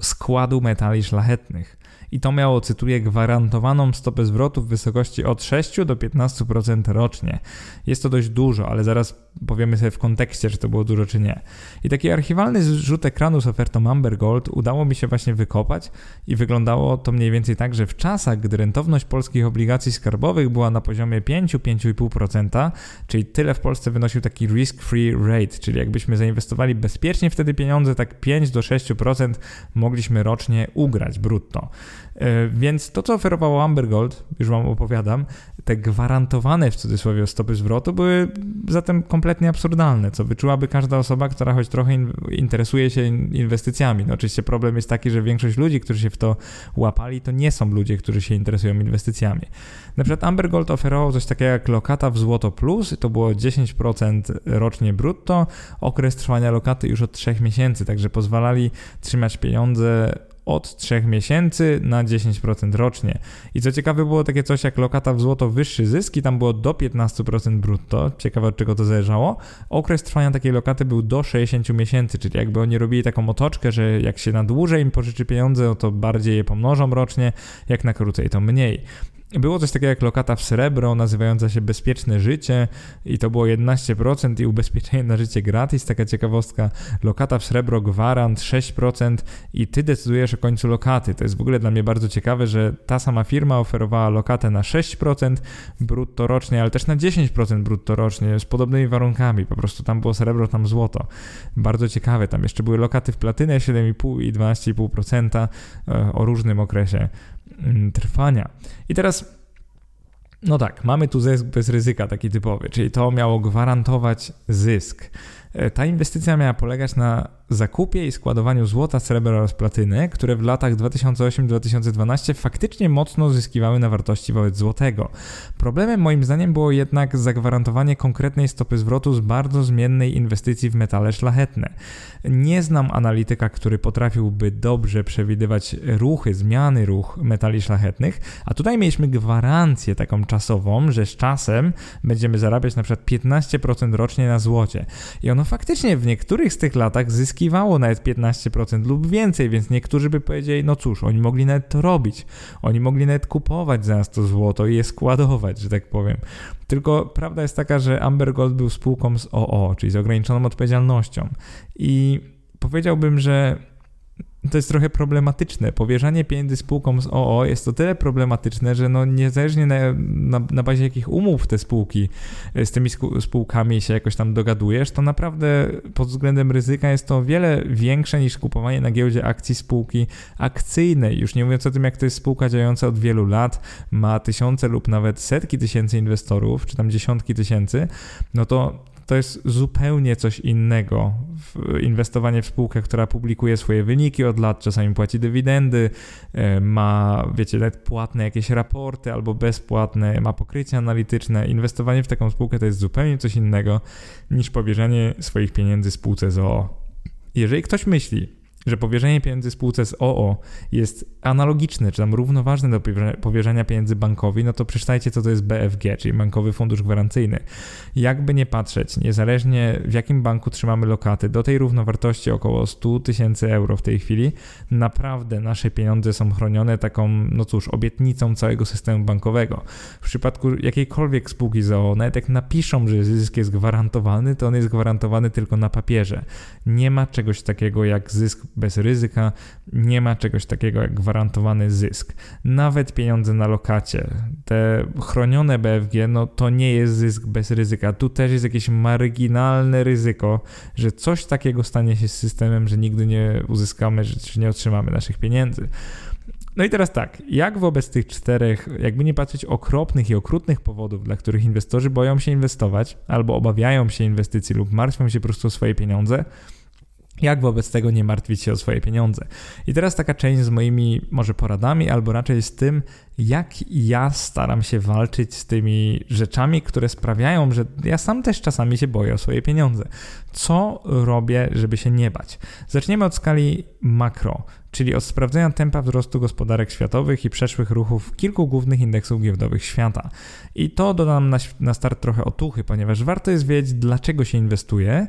Speaker 1: składu metali szlachetnych i to miało, cytuję, gwarantowaną stopę zwrotu w wysokości od 6 do 15% rocznie. Jest to dość dużo, ale zaraz powiemy sobie w kontekście, czy to było dużo, czy nie. I taki archiwalny zrzut ekranu z ofertą Amber Gold udało mi się właśnie wykopać i wyglądało to mniej więcej tak, że w czasach, gdy rentowność polskich obligacji skarbowych była na poziomie 5-5,5%, czyli tyle w Polsce wynosił taki risk-free rate, czyli jakbyśmy zainwestowali bezpiecznie wtedy pieniądze, tak 5 do 6% mogliśmy rocznie ugrać brutto. E, więc to, co oferowało Amber Gold, już Wam opowiadam, te gwarantowane w cudzysłowie stopy zwrotu były zatem kompletnie absurdalne, co wyczułaby każda osoba, która choć trochę interesuje się inwestycjami. No oczywiście problem jest taki, że większość ludzi, którzy się w to łapali, to nie są ludzie, którzy się interesują inwestycjami. Na przykład Amber Gold oferował coś takiego jak lokata w złoto plus, to było 10% rocznie brutto, okres trwania lokaty już od 3 miesięcy, także pozwalali trzymać pieniądze od 3 miesięcy na 10% rocznie. I co ciekawe było takie coś jak lokata w złoto wyższy zysk i tam było do 15% brutto. Ciekawe od czego to zależało. Okres trwania takiej lokaty był do 60 miesięcy, czyli jakby oni robili taką otoczkę, że jak się na dłużej im pożyczy pieniądze, no to bardziej je pomnożą rocznie, jak na krócej to mniej. Było coś takiego jak lokata w srebro, nazywająca się Bezpieczne Życie i to było 11% i ubezpieczenie na życie gratis. Taka ciekawostka, lokata w srebro gwarant 6% i ty decydujesz o końcu lokaty. To jest w ogóle dla mnie bardzo ciekawe, że ta sama firma oferowała lokatę na 6% brutto rocznie, ale też na 10% brutto rocznie z podobnymi warunkami. Po prostu tam było srebro, tam złoto. Bardzo ciekawe. Tam jeszcze były lokaty w platynę 7,5 i 12,5% e, o różnym okresie trwania. I teraz, no tak, mamy tu zysk bez ryzyka taki typowy, czyli to miało gwarantować zysk. E, ta inwestycja miała polegać na zakupie i składowaniu złota, srebra oraz platyny, które w latach 2008-2012 faktycznie mocno zyskiwały na wartości wobec złotego. Problemem moim zdaniem było jednak zagwarantowanie konkretnej stopy zwrotu z bardzo zmiennej inwestycji w metale szlachetne. Nie znam analityka, który potrafiłby dobrze przewidywać ruchy, zmiany ruch metali szlachetnych, a tutaj mieliśmy gwarancję taką czasową, że z czasem będziemy zarabiać na przykład 15% rocznie na złocie. I ono faktycznie w niektórych z tych latach zyskiwało nawet 15% lub więcej, więc niektórzy by powiedzieli, no cóż, oni mogli nawet to robić. Oni mogli nawet kupować za nas to złoto i je składować, że tak powiem. Tylko prawda jest taka, że Amber Gold był spółką z OO, czyli z ograniczoną odpowiedzialnością. I powiedziałbym, że to jest trochę problematyczne. Powierzanie pieniędzy spółkom z OO jest to tyle problematyczne, że no niezależnie na, na, na bazie jakich umów te spółki e, z tymi spółkami się jakoś tam dogadujesz, to naprawdę pod względem ryzyka jest to o wiele większe niż kupowanie na giełdzie akcji spółki akcyjnej. Już nie mówiąc o tym, jak to jest spółka działająca od wielu lat, ma tysiące lub nawet setki tysięcy inwestorów, czy tam dziesiątki tysięcy, no to to jest zupełnie coś innego. Inwestowanie w spółkę, która publikuje swoje wyniki od lat, czasami płaci dywidendy, e, ma, wiecie, nawet płatne jakieś raporty albo bezpłatne, ma pokrycie analityczne. Inwestowanie w taką spółkę to jest zupełnie coś innego niż powierzanie swoich pieniędzy spółce ZOO. Jeżeli ktoś myśli, że powierzenie pieniędzy spółce z OO jest analogiczne, czy tam równoważne do powierzenia pieniędzy bankowi, no to przeczytajcie, co to jest BFG, czyli Bankowy Fundusz Gwarancyjny. Jakby nie patrzeć, niezależnie w jakim banku trzymamy lokaty, do tej równowartości około 100 tysięcy euro w tej chwili, naprawdę nasze pieniądze są chronione taką, no cóż, obietnicą całego systemu bankowego. W przypadku jakiejkolwiek spółki z OO, nawet jak napiszą, że zysk jest gwarantowany, to on jest gwarantowany tylko na papierze. Nie ma czegoś takiego jak zysk bez ryzyka. Nie ma czegoś takiego jak gwarantowany zysk. Nawet pieniądze na lokacie, te chronione BFG, no to nie jest zysk bez ryzyka. Tu też jest jakieś marginalne ryzyko, że coś takiego stanie się z systemem, że nigdy nie uzyskamy, że nie otrzymamy naszych pieniędzy. No i teraz tak, jak wobec tych czterech, jakby nie patrzeć, okropnych i okrutnych powodów, dla których inwestorzy boją się inwestować, albo obawiają się inwestycji lub martwią się po prostu o swoje pieniądze, jak wobec tego nie martwić się o swoje pieniądze? I teraz taka część z moimi może poradami, albo raczej z tym, jak ja staram się walczyć z tymi rzeczami, które sprawiają, że ja sam też czasami się boję o swoje pieniądze. Co robię, żeby się nie bać? Zaczniemy od skali makro, czyli od sprawdzenia tempa wzrostu gospodarek światowych i przeszłych ruchów kilku głównych indeksów giełdowych świata. I to dodam na, na start trochę otuchy, ponieważ warto jest wiedzieć, dlaczego się inwestuje,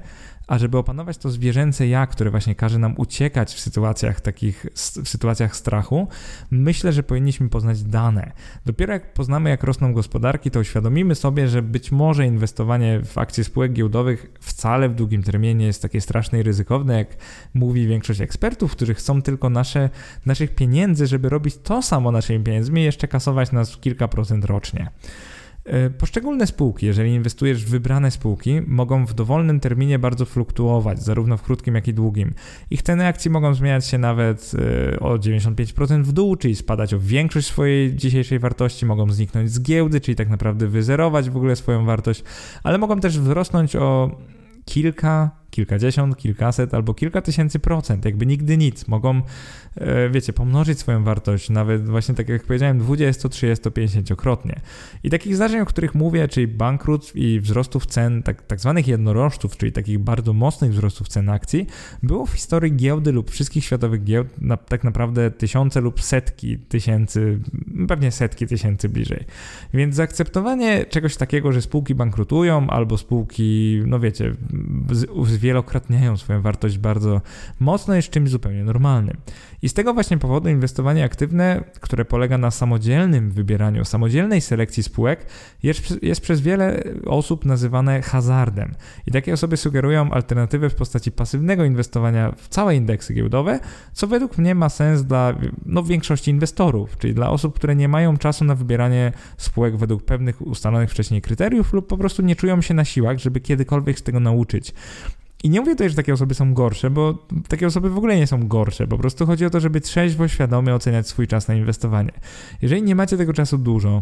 Speaker 1: a żeby opanować to zwierzęce ja, które właśnie każe nam uciekać w sytuacjach takich, w sytuacjach strachu, myślę, że powinniśmy poznać dane. Dopiero jak poznamy, jak rosną gospodarki, to uświadomimy sobie, że być może inwestowanie w akcje spółek giełdowych wcale w długim terminie jest takie straszne i ryzykowne, jak mówi większość ekspertów, którzy chcą tylko nasze, naszych pieniędzy, żeby robić to samo naszymi pieniędzmi i jeszcze kasować nas kilka procent rocznie. E, poszczególne spółki, jeżeli inwestujesz w wybrane spółki, mogą w dowolnym terminie bardzo fluktuować, zarówno w krótkim, jak i długim. Ich ceny akcji mogą zmieniać się nawet e, o 95% w dół, czyli spadać o większość swojej dzisiejszej wartości, mogą zniknąć z giełdy, czyli tak naprawdę wyzerować w ogóle swoją wartość, ale mogą też wzrosnąć o kilka kilkadziesiąt, kilkaset albo kilka tysięcy procent, jakby nigdy nic. Mogą, e, wiecie, pomnożyć swoją wartość, nawet właśnie tak jak powiedziałem, 20, 30, 50-krotnie. I takich zdarzeń, o których mówię, czyli bankructw i wzrostów cen, tak, tak zwanych jednorożców, czyli takich bardzo mocnych wzrostów cen akcji, było w historii giełdy lub wszystkich światowych giełd na, tak naprawdę tysiące lub setki tysięcy, pewnie setki tysięcy bliżej. Więc zaakceptowanie czegoś takiego, że spółki bankrutują albo spółki, no wiecie, z, z zwielokrotniają swoją wartość bardzo mocno, jest czymś zupełnie normalnym. I z tego właśnie powodu inwestowanie aktywne, które polega na samodzielnym wybieraniu, samodzielnej selekcji spółek, jest, jest przez wiele osób nazywane hazardem. I takie osoby sugerują alternatywę w postaci pasywnego inwestowania w całe indeksy giełdowe, co według mnie ma sens dla no, większości inwestorów, czyli dla osób, które nie mają czasu na wybieranie spółek według pewnych ustalonych wcześniej kryteriów lub po prostu nie czują się na siłach, żeby kiedykolwiek z tego nauczyć. I nie mówię tutaj, że takie osoby są gorsze, bo takie osoby w ogóle nie są gorsze. Po prostu chodzi o to, żeby trzeźwo, świadomie oceniać swój czas na inwestowanie. Jeżeli nie macie tego czasu dużo,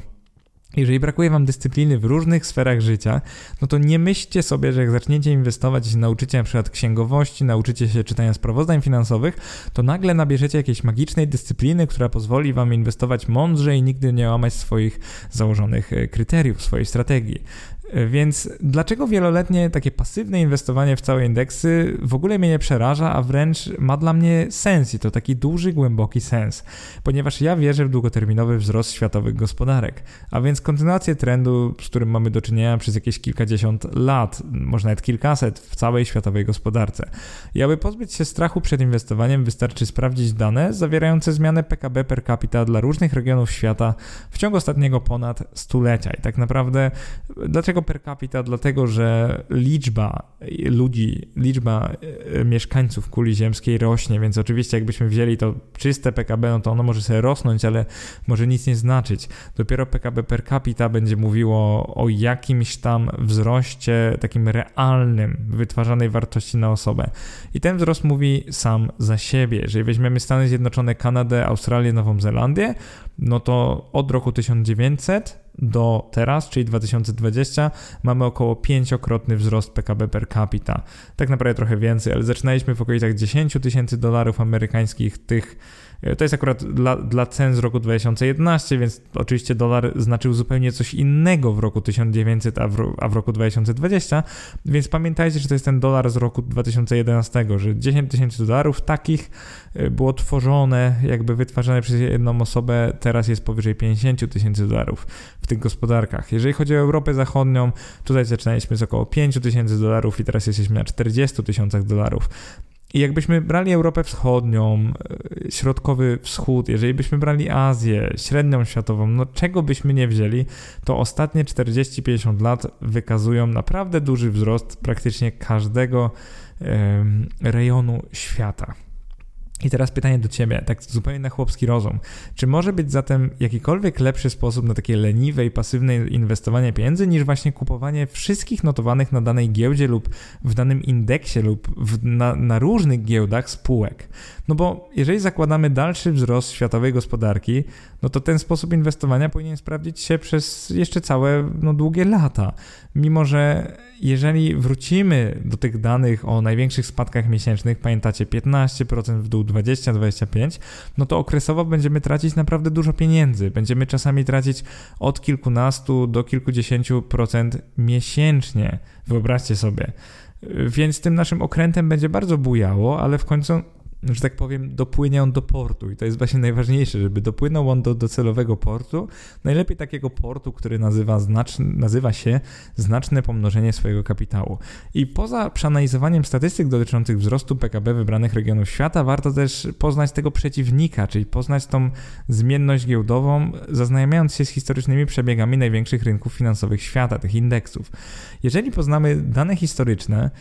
Speaker 1: jeżeli brakuje Wam dyscypliny w różnych sferach życia, no to nie myślcie sobie, że jak zaczniecie inwestować i się nauczycie na przykład księgowości, nauczycie się czytania sprawozdań finansowych, to nagle nabierzecie jakiejś magicznej dyscypliny, która pozwoli Wam inwestować mądrze i nigdy nie łamać swoich założonych e, kryteriów, swojej strategii. Więc dlaczego wieloletnie takie pasywne inwestowanie w całe indeksy w ogóle mnie nie przeraża, a wręcz ma dla mnie sens i to taki duży, głęboki sens, ponieważ ja wierzę w długoterminowy wzrost światowych gospodarek, a więc kontynuację trendu, z którym mamy do czynienia przez jakieś kilkadziesiąt lat, może nawet kilkaset w całej światowej gospodarce. I aby pozbyć się strachu przed inwestowaniem, wystarczy sprawdzić dane zawierające zmianę PKB per capita dla różnych regionów świata w ciągu ostatniego ponad stulecia. I tak naprawdę, dlaczego Dlaczego per capita? Dlatego, że liczba ludzi, liczba e, mieszkańców kuli ziemskiej rośnie, więc oczywiście jakbyśmy wzięli to czyste PKB, no to ono może sobie rosnąć, ale może nic nie znaczyć. Dopiero PKB per capita będzie mówiło o jakimś tam wzroście takim realnym wytwarzanej wartości na osobę. I ten wzrost mówi sam za siebie. Jeżeli weźmiemy Stany Zjednoczone, Kanadę, Australię, Nową Zelandię, no to od roku 1900 do teraz, czyli 2020, mamy około pięciokrotny wzrost PKB per capita. Tak naprawdę trochę więcej, ale zaczynaliśmy w okolicach 10 tysięcy dolarów amerykańskich tych to jest akurat dla, dla cen z roku 2011, więc oczywiście dolar znaczył zupełnie coś innego w roku 1900, a w, a w roku 2020, więc pamiętajcie, że to jest ten dolar z roku 2011, że 10 tysięcy dolarów takich e, było tworzone, jakby wytwarzane przez jedną osobę, teraz jest powyżej 50 tysięcy dolarów w tych gospodarkach. Jeżeli chodzi o Europę Zachodnią, tutaj zaczynaliśmy z około 5 tysięcy dolarów i teraz jesteśmy na 40 tysiącach dolarów. I jakbyśmy brali Europę Wschodnią, e, Środkowy Wschód, jeżeli byśmy brali Azję, średnią światową, no czego byśmy nie wzięli, to ostatnie 40-50 lat wykazują naprawdę duży wzrost praktycznie każdego rejonu świata. I teraz pytanie do Ciebie, tak zupełnie na chłopski rozum. Czy może być zatem jakikolwiek lepszy sposób na takie leniwe i pasywne inwestowanie pieniędzy niż właśnie kupowanie wszystkich notowanych na danej giełdzie lub w danym indeksie lub w, na, na różnych giełdach spółek? No bo jeżeli zakładamy dalszy wzrost światowej gospodarki, no to ten sposób inwestowania powinien sprawdzić się przez jeszcze całe no, długie lata. Mimo, że jeżeli wrócimy do tych danych o największych spadkach miesięcznych, pamiętacie 15% w dół, 20-25%, no to okresowo będziemy tracić naprawdę dużo pieniędzy. Będziemy czasami tracić od kilkunastu do kilkudziesięciu procent miesięcznie. Wyobraźcie sobie. Więc tym naszym okrętem będzie bardzo bujało, ale w końcu że tak powiem, dopłynie on do portu. I to jest właśnie najważniejsze, żeby dopłynął on do docelowego portu. Najlepiej takiego portu, który nazywa, znaczne, nazywa się znaczne pomnożenie swojego kapitału. I poza przeanalizowaniem statystyk dotyczących wzrostu PKB wybranych regionów świata, warto też poznać tego przeciwnika, czyli poznać tą zmienność giełdową, zaznajamiając się z historycznymi przebiegami największych rynków finansowych świata, tych indeksów. Jeżeli poznamy dane historyczne,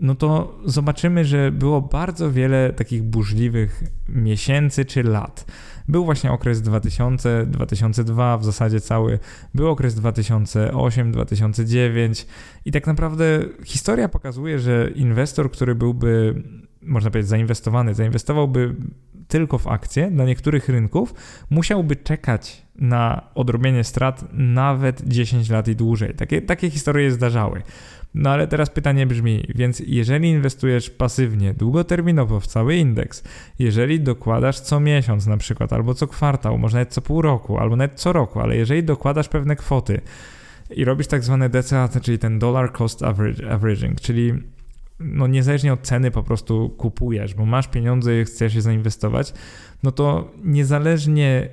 Speaker 1: no to zobaczymy, że było bardzo wiele takich burzliwych miesięcy czy lat. Był właśnie okres 2000, 2002 w zasadzie cały, był okres 2008, 2009 i tak naprawdę historia pokazuje, że inwestor, który byłby, można powiedzieć, zainwestowany, zainwestowałby tylko w akcje dla niektórych rynków, musiałby czekać na odrobienie strat nawet 10 lat i dłużej. Takie, takie historie zdarzały. No ale teraz pytanie brzmi, więc jeżeli inwestujesz pasywnie, długoterminowo w cały indeks, jeżeli dokładasz co miesiąc na przykład, albo co kwartał, może nawet co pół roku, albo nawet co roku, ale jeżeli dokładasz pewne kwoty i robisz tak zwane DCA, czyli ten dollar cost averaging, czyli no niezależnie od ceny po prostu kupujesz, bo masz pieniądze i chcesz je zainwestować, no to niezależnie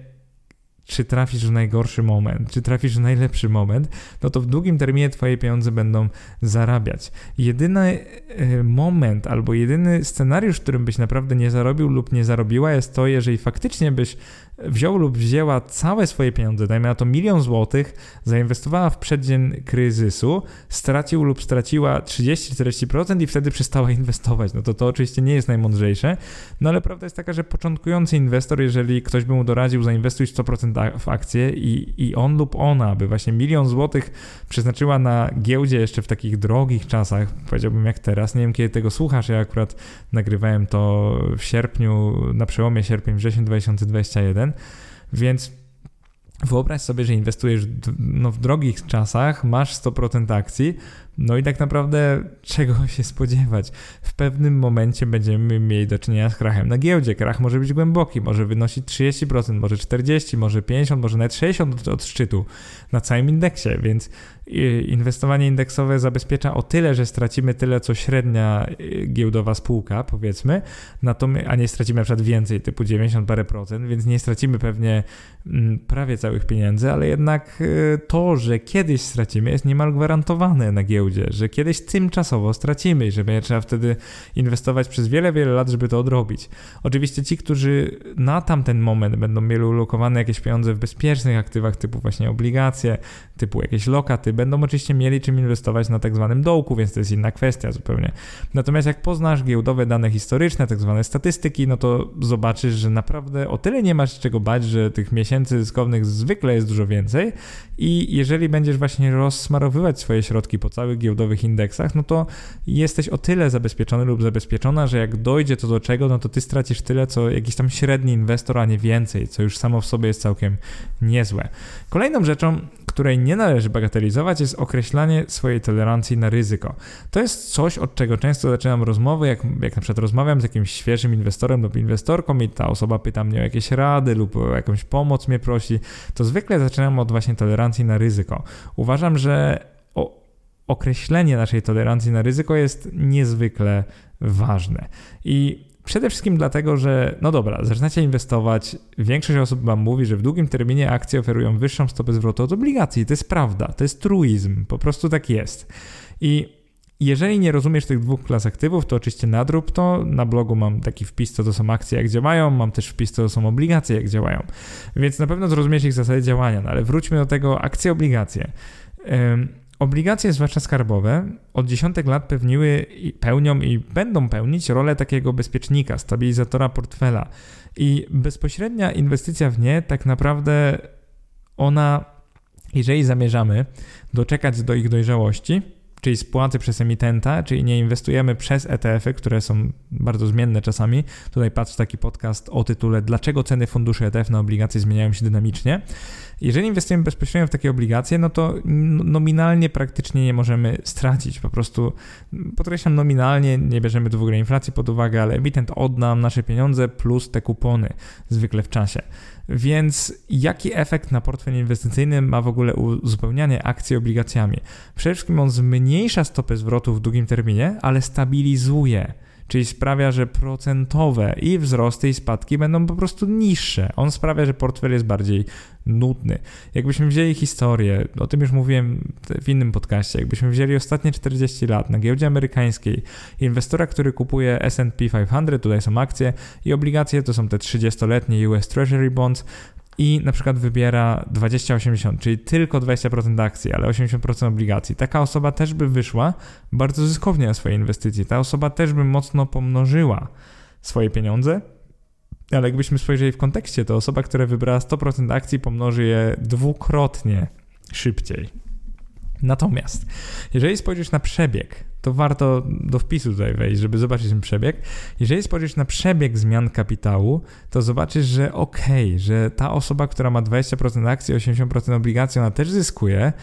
Speaker 1: czy trafisz w najgorszy moment, czy trafisz w najlepszy moment, no to w długim terminie twoje pieniądze będą zarabiać. Jedyny e, moment albo jedyny scenariusz, w którym byś naprawdę nie zarobił lub nie zarobiła jest to, jeżeli faktycznie byś wziął lub wzięła całe swoje pieniądze, dajmy na to milion złotych, zainwestowała w przeddzień kryzysu, stracił lub straciła 30-40% i wtedy przestała inwestować. No to to oczywiście nie jest najmądrzejsze, no ale prawda jest taka, że początkujący inwestor, jeżeli ktoś by mu doradził zainwestuj 100% w akcje i, i on lub ona by właśnie milion złotych przeznaczyła na giełdzie jeszcze w takich drogich czasach, powiedziałbym jak teraz, nie wiem kiedy tego słuchasz, ja akurat nagrywałem to w sierpniu, na przełomie sierpień-wrzesień 2021, więc wyobraź sobie, że inwestujesz no, w drogich czasach, masz 100% akcji, no i tak naprawdę czego się spodziewać? W pewnym momencie będziemy mieli do czynienia z krachem na giełdzie. Krach może być głęboki, może wynosić 30%, może 40%, może 50%, może nawet 60% od, od szczytu na całym indeksie, więc inwestowanie indeksowe zabezpiecza o tyle, że stracimy tyle, co średnia y, giełdowa spółka, powiedzmy, a nie stracimy na przykład więcej, typu 90 parę procent, więc nie stracimy pewnie mm, prawie całych pieniędzy, ale jednak y, to, że kiedyś stracimy, jest niemal gwarantowane na giełdzie, że kiedyś tymczasowo stracimy i że będzie trzeba wtedy inwestować przez wiele, wiele lat, żeby to odrobić. Oczywiście ci, którzy na tamten moment będą mieli ulokowane jakieś pieniądze w bezpiecznych aktywach, typu właśnie obligacje, typu jakieś lokaty, będą oczywiście mieli czym inwestować na tak zwanym dołku, więc to jest inna kwestia zupełnie. Natomiast jak poznasz giełdowe dane historyczne, tak zwane statystyki, no to zobaczysz, że naprawdę o tyle nie masz czego bać, że tych miesięcy zyskownych zwykle jest dużo więcej i jeżeli będziesz właśnie rozsmarowywać swoje środki po całych giełdowych indeksach, no to jesteś o tyle zabezpieczony lub zabezpieczona, że jak dojdzie to do czego, no to ty stracisz tyle, co jakiś tam średni inwestor, a nie więcej, co już samo w sobie jest całkiem niezłe. Kolejną rzeczą, której nie należy bagatelizować, jest określanie swojej tolerancji na ryzyko. To jest coś, od czego często zaczynam rozmowy, jak, jak na przykład rozmawiam z jakimś świeżym inwestorem lub inwestorką i ta osoba pyta mnie o jakieś rady lub o jakąś pomoc mnie prosi, to zwykle zaczynam od właśnie tolerancji na ryzyko. Uważam, że określenie naszej tolerancji na ryzyko jest niezwykle ważne. I Przede wszystkim dlatego, że no dobra, zaczynacie inwestować, większość osób wam mówi, że w długim terminie akcje oferują wyższą stopę zwrotu od obligacji. To jest prawda, to jest truizm, po prostu tak jest. I jeżeli nie rozumiesz tych dwóch klas aktywów, to oczywiście nadrób to. Na blogu mam taki wpis, co to są akcje, jak działają, mam też wpis, co to są obligacje, jak działają. Więc na pewno zrozumiesz ich zasady działania, no ale wróćmy do tego akcje, obligacje. Obligacje, zwłaszcza skarbowe, od dziesiątek lat pewniły, pełnią i będą pełnić rolę takiego bezpiecznika, stabilizatora portfela. I bezpośrednia inwestycja w nie, tak naprawdę ona, jeżeli zamierzamy doczekać do ich dojrzałości, czyli spłaty przez emitenta, czyli nie inwestujemy przez ETF-y, które są bardzo zmienne czasami. Tutaj patrz taki podcast o tytule Dlaczego ceny funduszy ETF na obligacje zmieniają się dynamicznie. Jeżeli inwestujemy bezpośrednio w takie obligacje, no to nominalnie praktycznie nie możemy stracić. Po prostu podkreślam nominalnie, nie bierzemy w ogóle inflacji pod uwagę, ale emitent odda nam nasze pieniądze plus te kupony zwykle w czasie. Więc jaki efekt na portfel inwestycyjny ma w ogóle uzupełnianie akcji obligacjami? Przede wszystkim on zmniejsza stopy zwrotu w długim terminie, ale stabilizuje czyli sprawia, że procentowe i wzrosty i spadki będą po prostu niższe. On sprawia, że portfel jest bardziej nudny. Jakbyśmy wzięli historię, o tym już mówiłem w innym podcaście, jakbyśmy wzięli ostatnie 40 lat na giełdzie amerykańskiej, inwestora, który kupuje S&P 500, tutaj są akcje i obligacje, to są te 30-letnie US Treasury Bonds, i na przykład wybiera 20-80, czyli tylko 20% akcji, ale 80% obligacji. Taka osoba też by wyszła bardzo zyskownie na swoje inwestycje. Ta osoba też by mocno pomnożyła swoje pieniądze, ale jakbyśmy spojrzeli w kontekście, to osoba, która wybrała 100% akcji, pomnoży je dwukrotnie szybciej. Natomiast, jeżeli spojrzysz na przebieg, to warto do wpisu tutaj wejść, żeby zobaczyć ten przebieg. Jeżeli spojrzysz na przebieg zmian kapitału, to zobaczysz, że okej, okay, że ta osoba, która ma 20% akcji, 80% obligacji, ona też zyskuje,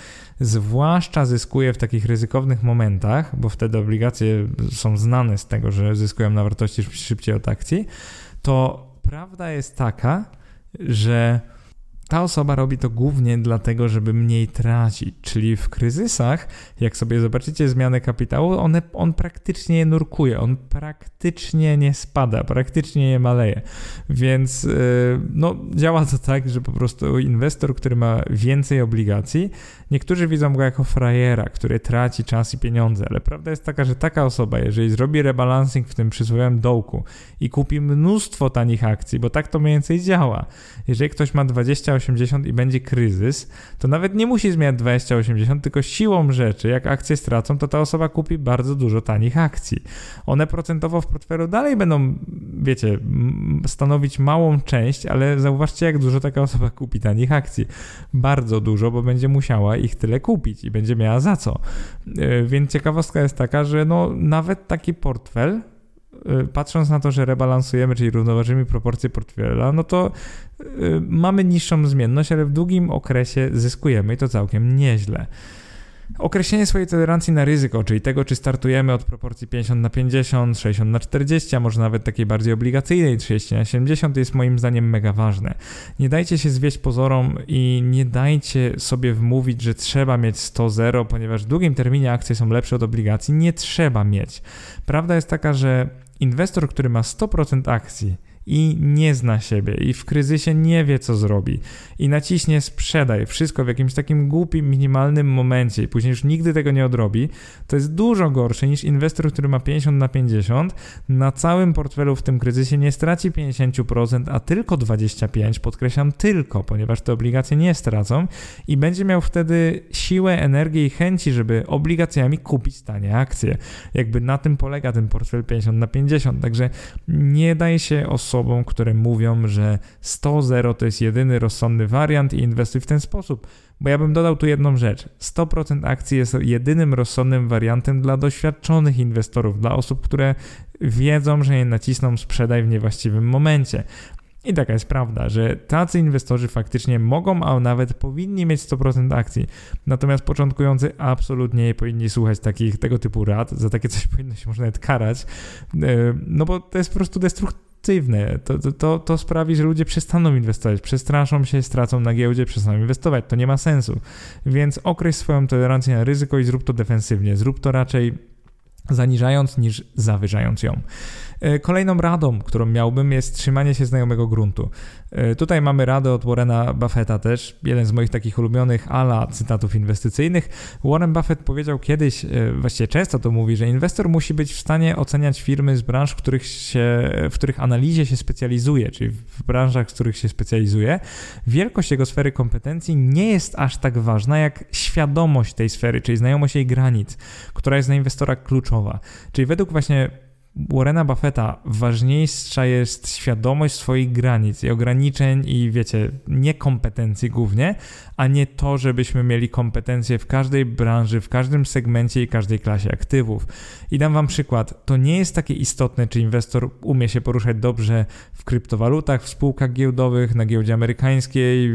Speaker 1: zwłaszcza zyskuje w takich ryzykownych momentach, bo wtedy obligacje są znane z tego, że zyskują na wartości szybciej od akcji, to prawda jest taka, że ta osoba robi to głównie dlatego, żeby mniej tracić, czyli w kryzysach, jak sobie zobaczycie zmianę kapitału, one, on praktycznie nie nurkuje, on praktycznie nie spada, praktycznie nie maleje. Więc yy, no, działa to tak, że po prostu inwestor, który ma więcej obligacji, niektórzy widzą go jako frajera, który traci czas i pieniądze, ale prawda jest taka, że taka osoba, jeżeli zrobi rebalancing w tym przysłowiowym dołku i kupi mnóstwo tanich akcji, bo tak to mniej więcej działa. Jeżeli ktoś ma 20 2080 i będzie kryzys, to nawet nie musi zmieniać 2080, tylko siłą rzeczy, jak akcje stracą, to ta osoba kupi bardzo dużo tanich akcji. One procentowo w portfelu dalej będą, wiecie, stanowić małą część, ale zauważcie, jak dużo taka osoba kupi tanich akcji. Bardzo dużo, bo będzie musiała ich tyle kupić i będzie miała za co. E, więc ciekawostka jest taka, że no, nawet taki portfel patrząc na to, że rebalansujemy, czyli równoważymy proporcje portfela, no to y, mamy niższą zmienność, ale w długim okresie zyskujemy i to całkiem nieźle. Określenie swojej tolerancji na ryzyko, czyli tego, czy startujemy od proporcji 50 na 50, 60 na 40, a może nawet takiej bardziej obligacyjnej 30 na 70, jest moim zdaniem mega ważne. Nie dajcie się zwieść pozorom i nie dajcie sobie wmówić, że trzeba mieć 100-0, ponieważ w długim terminie akcje są lepsze od obligacji. Nie trzeba mieć. Prawda jest taka, że Inwestor, który ma 100% akcji i nie zna siebie i w kryzysie nie wie, co zrobi i naciśnie sprzedaj wszystko w jakimś takim głupim, minimalnym momencie i później już nigdy tego nie odrobi, to jest dużo gorsze niż inwestor, który ma 50 na 50, na całym portfelu w tym kryzysie nie straci 50%, a tylko 25%, podkreślam tylko, ponieważ te obligacje nie stracą i będzie miał wtedy siłę, energię i chęci, żeby obligacjami kupić tanie akcje. Jakby na tym polega ten portfel 50 na 50, także nie daj się osobom osobom, które mówią, że 100-0 to jest jedyny rozsądny wariant i inwestuj w ten sposób. Bo ja bym dodał tu jedną rzecz. 100% akcji jest jedynym rozsądnym wariantem dla doświadczonych inwestorów, dla osób, które wiedzą, że je nacisną sprzedaj w niewłaściwym momencie. I taka jest prawda, że tacy inwestorzy faktycznie mogą, a nawet powinni mieć 100% akcji. Natomiast początkujący absolutnie nie powinni słuchać takich, tego typu rad. Za takie coś powinno się może nawet karać. E, no bo to jest po prostu destruktywne to, to, to, sprawi, że ludzie przestaną inwestować, przestraszą się, stracą na giełdzie, przestaną inwestować. To nie ma sensu. Więc określ swoją tolerancję na ryzyko i zrób to defensywnie. Zrób to raczej zaniżając niż zawyżając ją. E, kolejną radą, którą miałbym, jest trzymanie się znajomego gruntu. E, tutaj mamy radę od Warrena Buffetta też, jeden z moich takich ulubionych ala cytatów inwestycyjnych. Warren Buffett powiedział kiedyś, e, właściwie często to mówi, że inwestor musi być w stanie oceniać firmy z branż, w których, się, w których analizie się specjalizuje, czyli w branżach, w których się specjalizuje. Wielkość jego sfery kompetencji nie jest aż tak ważna jak świadomość tej sfery, czyli znajomość jej granic, która jest dla inwestora kluczowa. Czyli według właśnie Warrena Buffetta ważniejsza jest świadomość swoich granic i ograniczeń i wiecie, niekompetencji głównie, a nie to, żebyśmy mieli kompetencje w każdej branży, w każdym segmencie i każdej klasie aktywów. I dam wam przykład. To nie jest takie istotne, czy inwestor umie się poruszać dobrze w kryptowalutach, w spółkach giełdowych, na giełdzie amerykańskiej,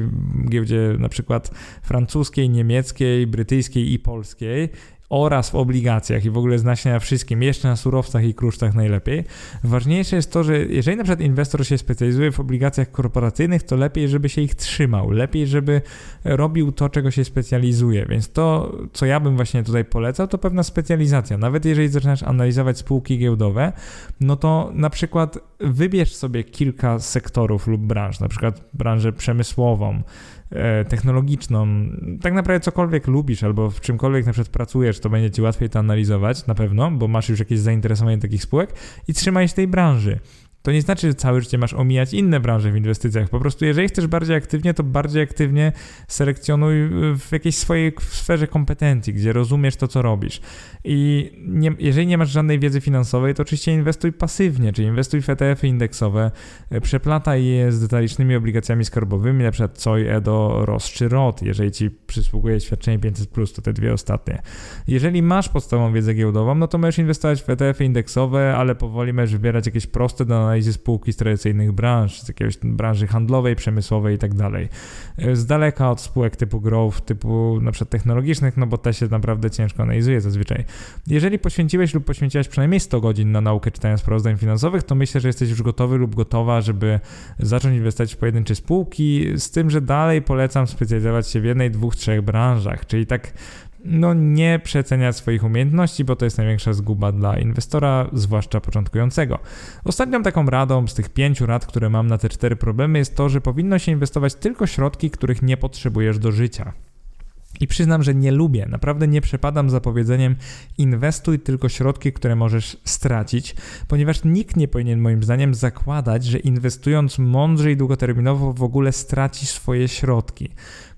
Speaker 1: giełdzie na przykład francuskiej, niemieckiej, brytyjskiej i polskiej oraz w obligacjach i w ogóle zna się na wszystkim, jeszcze na surowcach i krusztach najlepiej. Ważniejsze jest to, że jeżeli na przykład inwestor się specjalizuje w obligacjach korporacyjnych, to lepiej, żeby się ich trzymał, lepiej, żeby robił to, czego się specjalizuje. Więc to, co ja bym właśnie tutaj polecał, to pewna specjalizacja. Nawet jeżeli zaczynasz analizować spółki giełdowe, no to na przykład wybierz sobie kilka sektorów lub branż, na przykład branżę przemysłową, technologiczną, tak naprawdę cokolwiek lubisz albo w czymkolwiek na przykład pracujesz, to będzie ci łatwiej to analizować na pewno, bo masz już jakieś zainteresowanie takich spółek i trzymaj się tej branży. To nie znaczy, że całe życie masz omijać inne branże w inwestycjach. Po prostu, jeżeli chcesz bardziej aktywnie, to bardziej aktywnie selekcjonuj w jakiejś swojej sferze kompetencji, gdzie rozumiesz to, co robisz. I nie, jeżeli nie masz żadnej wiedzy finansowej, to oczywiście inwestuj pasywnie, czyli inwestuj w ETF-y indeksowe, przeplataj je z detalicznymi obligacjami skarbowymi, na przykład COI, EDO, ROS czy ROT, jeżeli ci przysługuje świadczenie 500+, to te dwie ostatnie. Jeżeli masz podstawową wiedzę giełdową, no to możesz inwestować w ETF-y indeksowe, ale powoli możesz wybierać jakieś proste do analizy spółki z tradycyjnych branż, z jakiejś branży handlowej, przemysłowej i tak dalej. Z daleka od spółek typu growth, typu na przykład technologicznych, no bo te się naprawdę ciężko analizuje zazwyczaj. Jeżeli poświęciłeś lub poświęciłaś przynajmniej 100 godzin na naukę czytania sprawozdań finansowych, to myślę, że jesteś już gotowy lub gotowa, żeby zacząć inwestować w pojedyncze spółki, z tym, że dalej polecam specjalizować się w jednej, dwóch, trzech branżach, czyli tak no nie przeceniać swoich umiejętności, bo to jest największa zguba dla inwestora, zwłaszcza początkującego. Ostatnią taką radą z tych pięciu rad, które mam na te cztery problemy, jest to, że powinno się inwestować tylko środki, których nie potrzebujesz do życia. I przyznam, że nie lubię, naprawdę nie przepadam za powiedzeniem inwestuj tylko środki, które możesz stracić, ponieważ nikt nie powinien moim zdaniem zakładać, że inwestując mądrze i długoterminowo w ogóle straci swoje środki.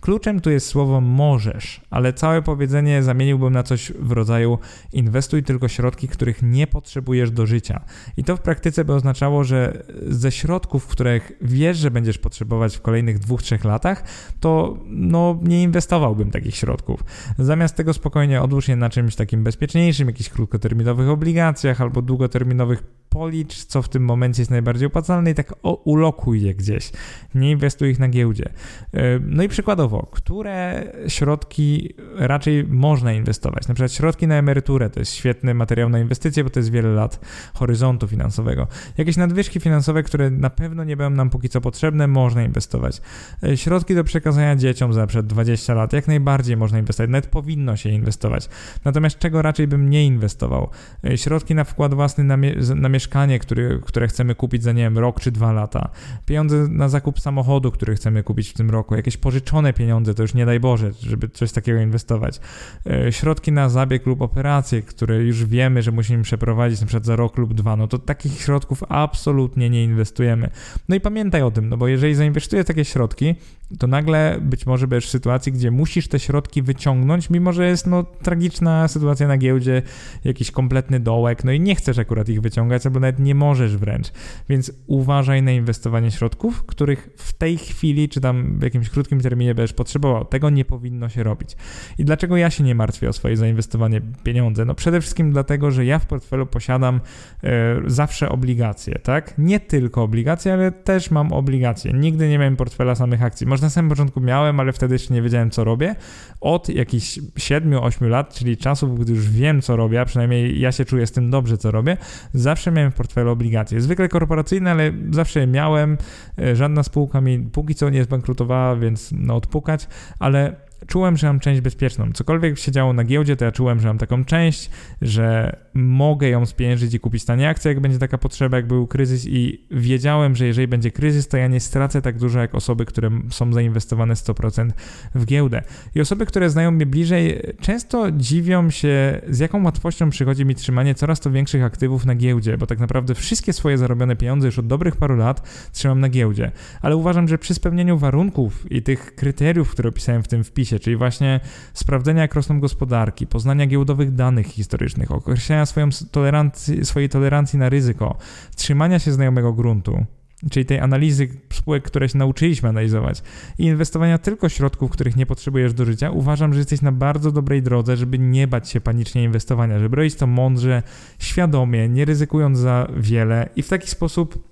Speaker 1: Kluczem tu jest słowo możesz, ale całe powiedzenie zamieniłbym na coś w rodzaju inwestuj tylko środki, których nie potrzebujesz do życia. I to w praktyce by oznaczało, że ze środków, których wiesz, że będziesz potrzebować w kolejnych dwóch, trzech latach, to no, nie inwestowałbym takich środków. Zamiast tego spokojnie odłóż je na czymś takim bezpieczniejszym, jakichś krótkoterminowych obligacjach albo długoterminowych policz, co w tym momencie jest najbardziej opłacalne i tak ulokuj je gdzieś. Nie inwestuj ich na giełdzie. E, no i przykładowo, które środki raczej można inwestować? Na przykład środki na emeryturę to jest świetny materiał na inwestycje, bo to jest wiele lat horyzontu finansowego. Jakieś nadwyżki finansowe, które na pewno nie będą nam póki co potrzebne, można inwestować. E, środki do przekazania dzieciom za przed 20 lat, jak najbardziej można inwestować, nawet powinno się inwestować. Natomiast czego raczej bym nie inwestował? E, środki na wkład własny na, na mieszkanie, który, które chcemy kupić za, nie wiem, rok czy dwa lata, pieniądze na zakup samochodu, który chcemy kupić w tym roku, jakieś pożyczone pieniądze, to już nie daj Boże, żeby coś takiego inwestować, e, środki na zabieg lub operacje, które już wiemy, że musimy przeprowadzić przykład za rok lub dwa, no to takich środków absolutnie nie inwestujemy. No i pamiętaj o tym, no bo jeżeli zainwestujesz takie środki, to nagle być może będziesz w sytuacji, gdzie musisz te środki wyciągnąć, mimo że jest no tragiczna sytuacja na giełdzie, jakiś kompletny dołek, no i nie chcesz akurat ich wyciągać, albo nawet nie możesz wręcz. Więc uważaj na inwestowanie środków, których w tej chwili, czy tam w jakimś krótkim terminie będziesz potrzebował. Tego nie powinno się robić. I dlaczego ja się nie martwię o swoje zainwestowanie pieniądze? No przede wszystkim dlatego, że ja w portfelu posiadam e, zawsze obligacje, tak? Nie tylko obligacje, ale też mam obligacje. Nigdy nie miałem portfela samych akcji. Może na samym początku miałem, ale wtedy jeszcze nie wiedziałem, co robię. Od jakichś 7-8 lat, czyli czasów, gdy już wiem, co robię, a przynajmniej ja się czuję z tym dobrze, co robię, zawsze miałem w portfelu obligacje. Zwykle korporacyjne, ale zawsze je miałem. E, żadna spółka mi póki co nie zbankrutowała, więc no odpukać, ale czułem, że mam część bezpieczną. Cokolwiek się działo na giełdzie, to ja czułem, że mam taką część, że mogę ją spieniężyć i kupić tanie akcje, jak będzie taka potrzeba, jak był kryzys i wiedziałem, że jeżeli będzie kryzys, to ja nie stracę tak dużo jak osoby, które są zainwestowane 100% w giełdę. I osoby, które znają mnie bliżej, często dziwią się, z jaką łatwością przychodzi mi trzymanie coraz to większych aktywów na giełdzie, bo tak naprawdę wszystkie swoje zarobione pieniądze już od dobrych paru lat trzymam na giełdzie. Ale uważam, że przy spełnieniu warunków i tych kryteriów, które opisałem w tym wpisie, czyli właśnie sprawdzenia, jak rosną gospodarki, poznania giełdowych danych historycznych, określenia swoją tolerancji, swojej tolerancji na ryzyko, trzymania się znajomego gruntu, czyli tej analizy spółek, które się nauczyliśmy analizować i inwestowania tylko środków, których nie potrzebujesz do życia, uważam, że jesteś na bardzo dobrej drodze, żeby nie bać się panicznie inwestowania, żeby robić to mądrze, świadomie, nie ryzykując za wiele i w taki sposób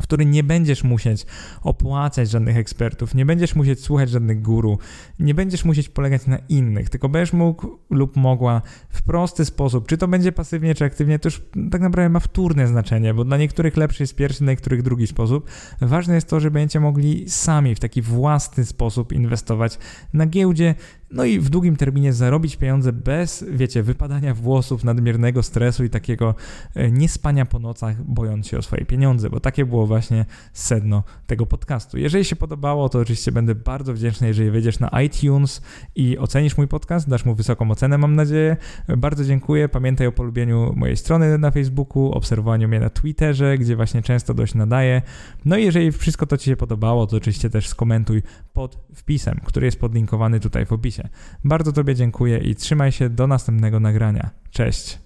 Speaker 1: w który nie będziesz musieć opłacać żadnych ekspertów, nie będziesz musieć słuchać żadnych guru, nie będziesz musieć polegać na innych, tylko będziesz mógł lub mogła w prosty sposób, czy to będzie pasywnie, czy aktywnie, to już tak naprawdę ma wtórne znaczenie, bo dla niektórych lepszy jest pierwszy, dla niektórych drugi sposób. Ważne jest to, że będziecie mogli sami w taki własny sposób inwestować na giełdzie, no i w długim terminie zarobić pieniądze bez, wiecie, wypadania włosów, nadmiernego stresu i takiego e, niespania po nocach, bojąc się o swoje pieniądze, bo takie było właśnie sedno tego podcastu. Jeżeli się podobało, to oczywiście będę bardzo wdzięczny, jeżeli wejdziesz na iTunes i ocenisz mój podcast, dasz mu wysoką ocenę, mam nadzieję. Bardzo dziękuję. Pamiętaj o polubieniu mojej strony na Facebooku, obserwowaniu mnie na Twitterze, gdzie właśnie często dość nadaję. No i jeżeli wszystko to Ci się podobało, to oczywiście też skomentuj pod wpisem, który jest podlinkowany tutaj w opisie. Bardzo Tobie dziękuję i trzymaj się do następnego nagrania. Cześć!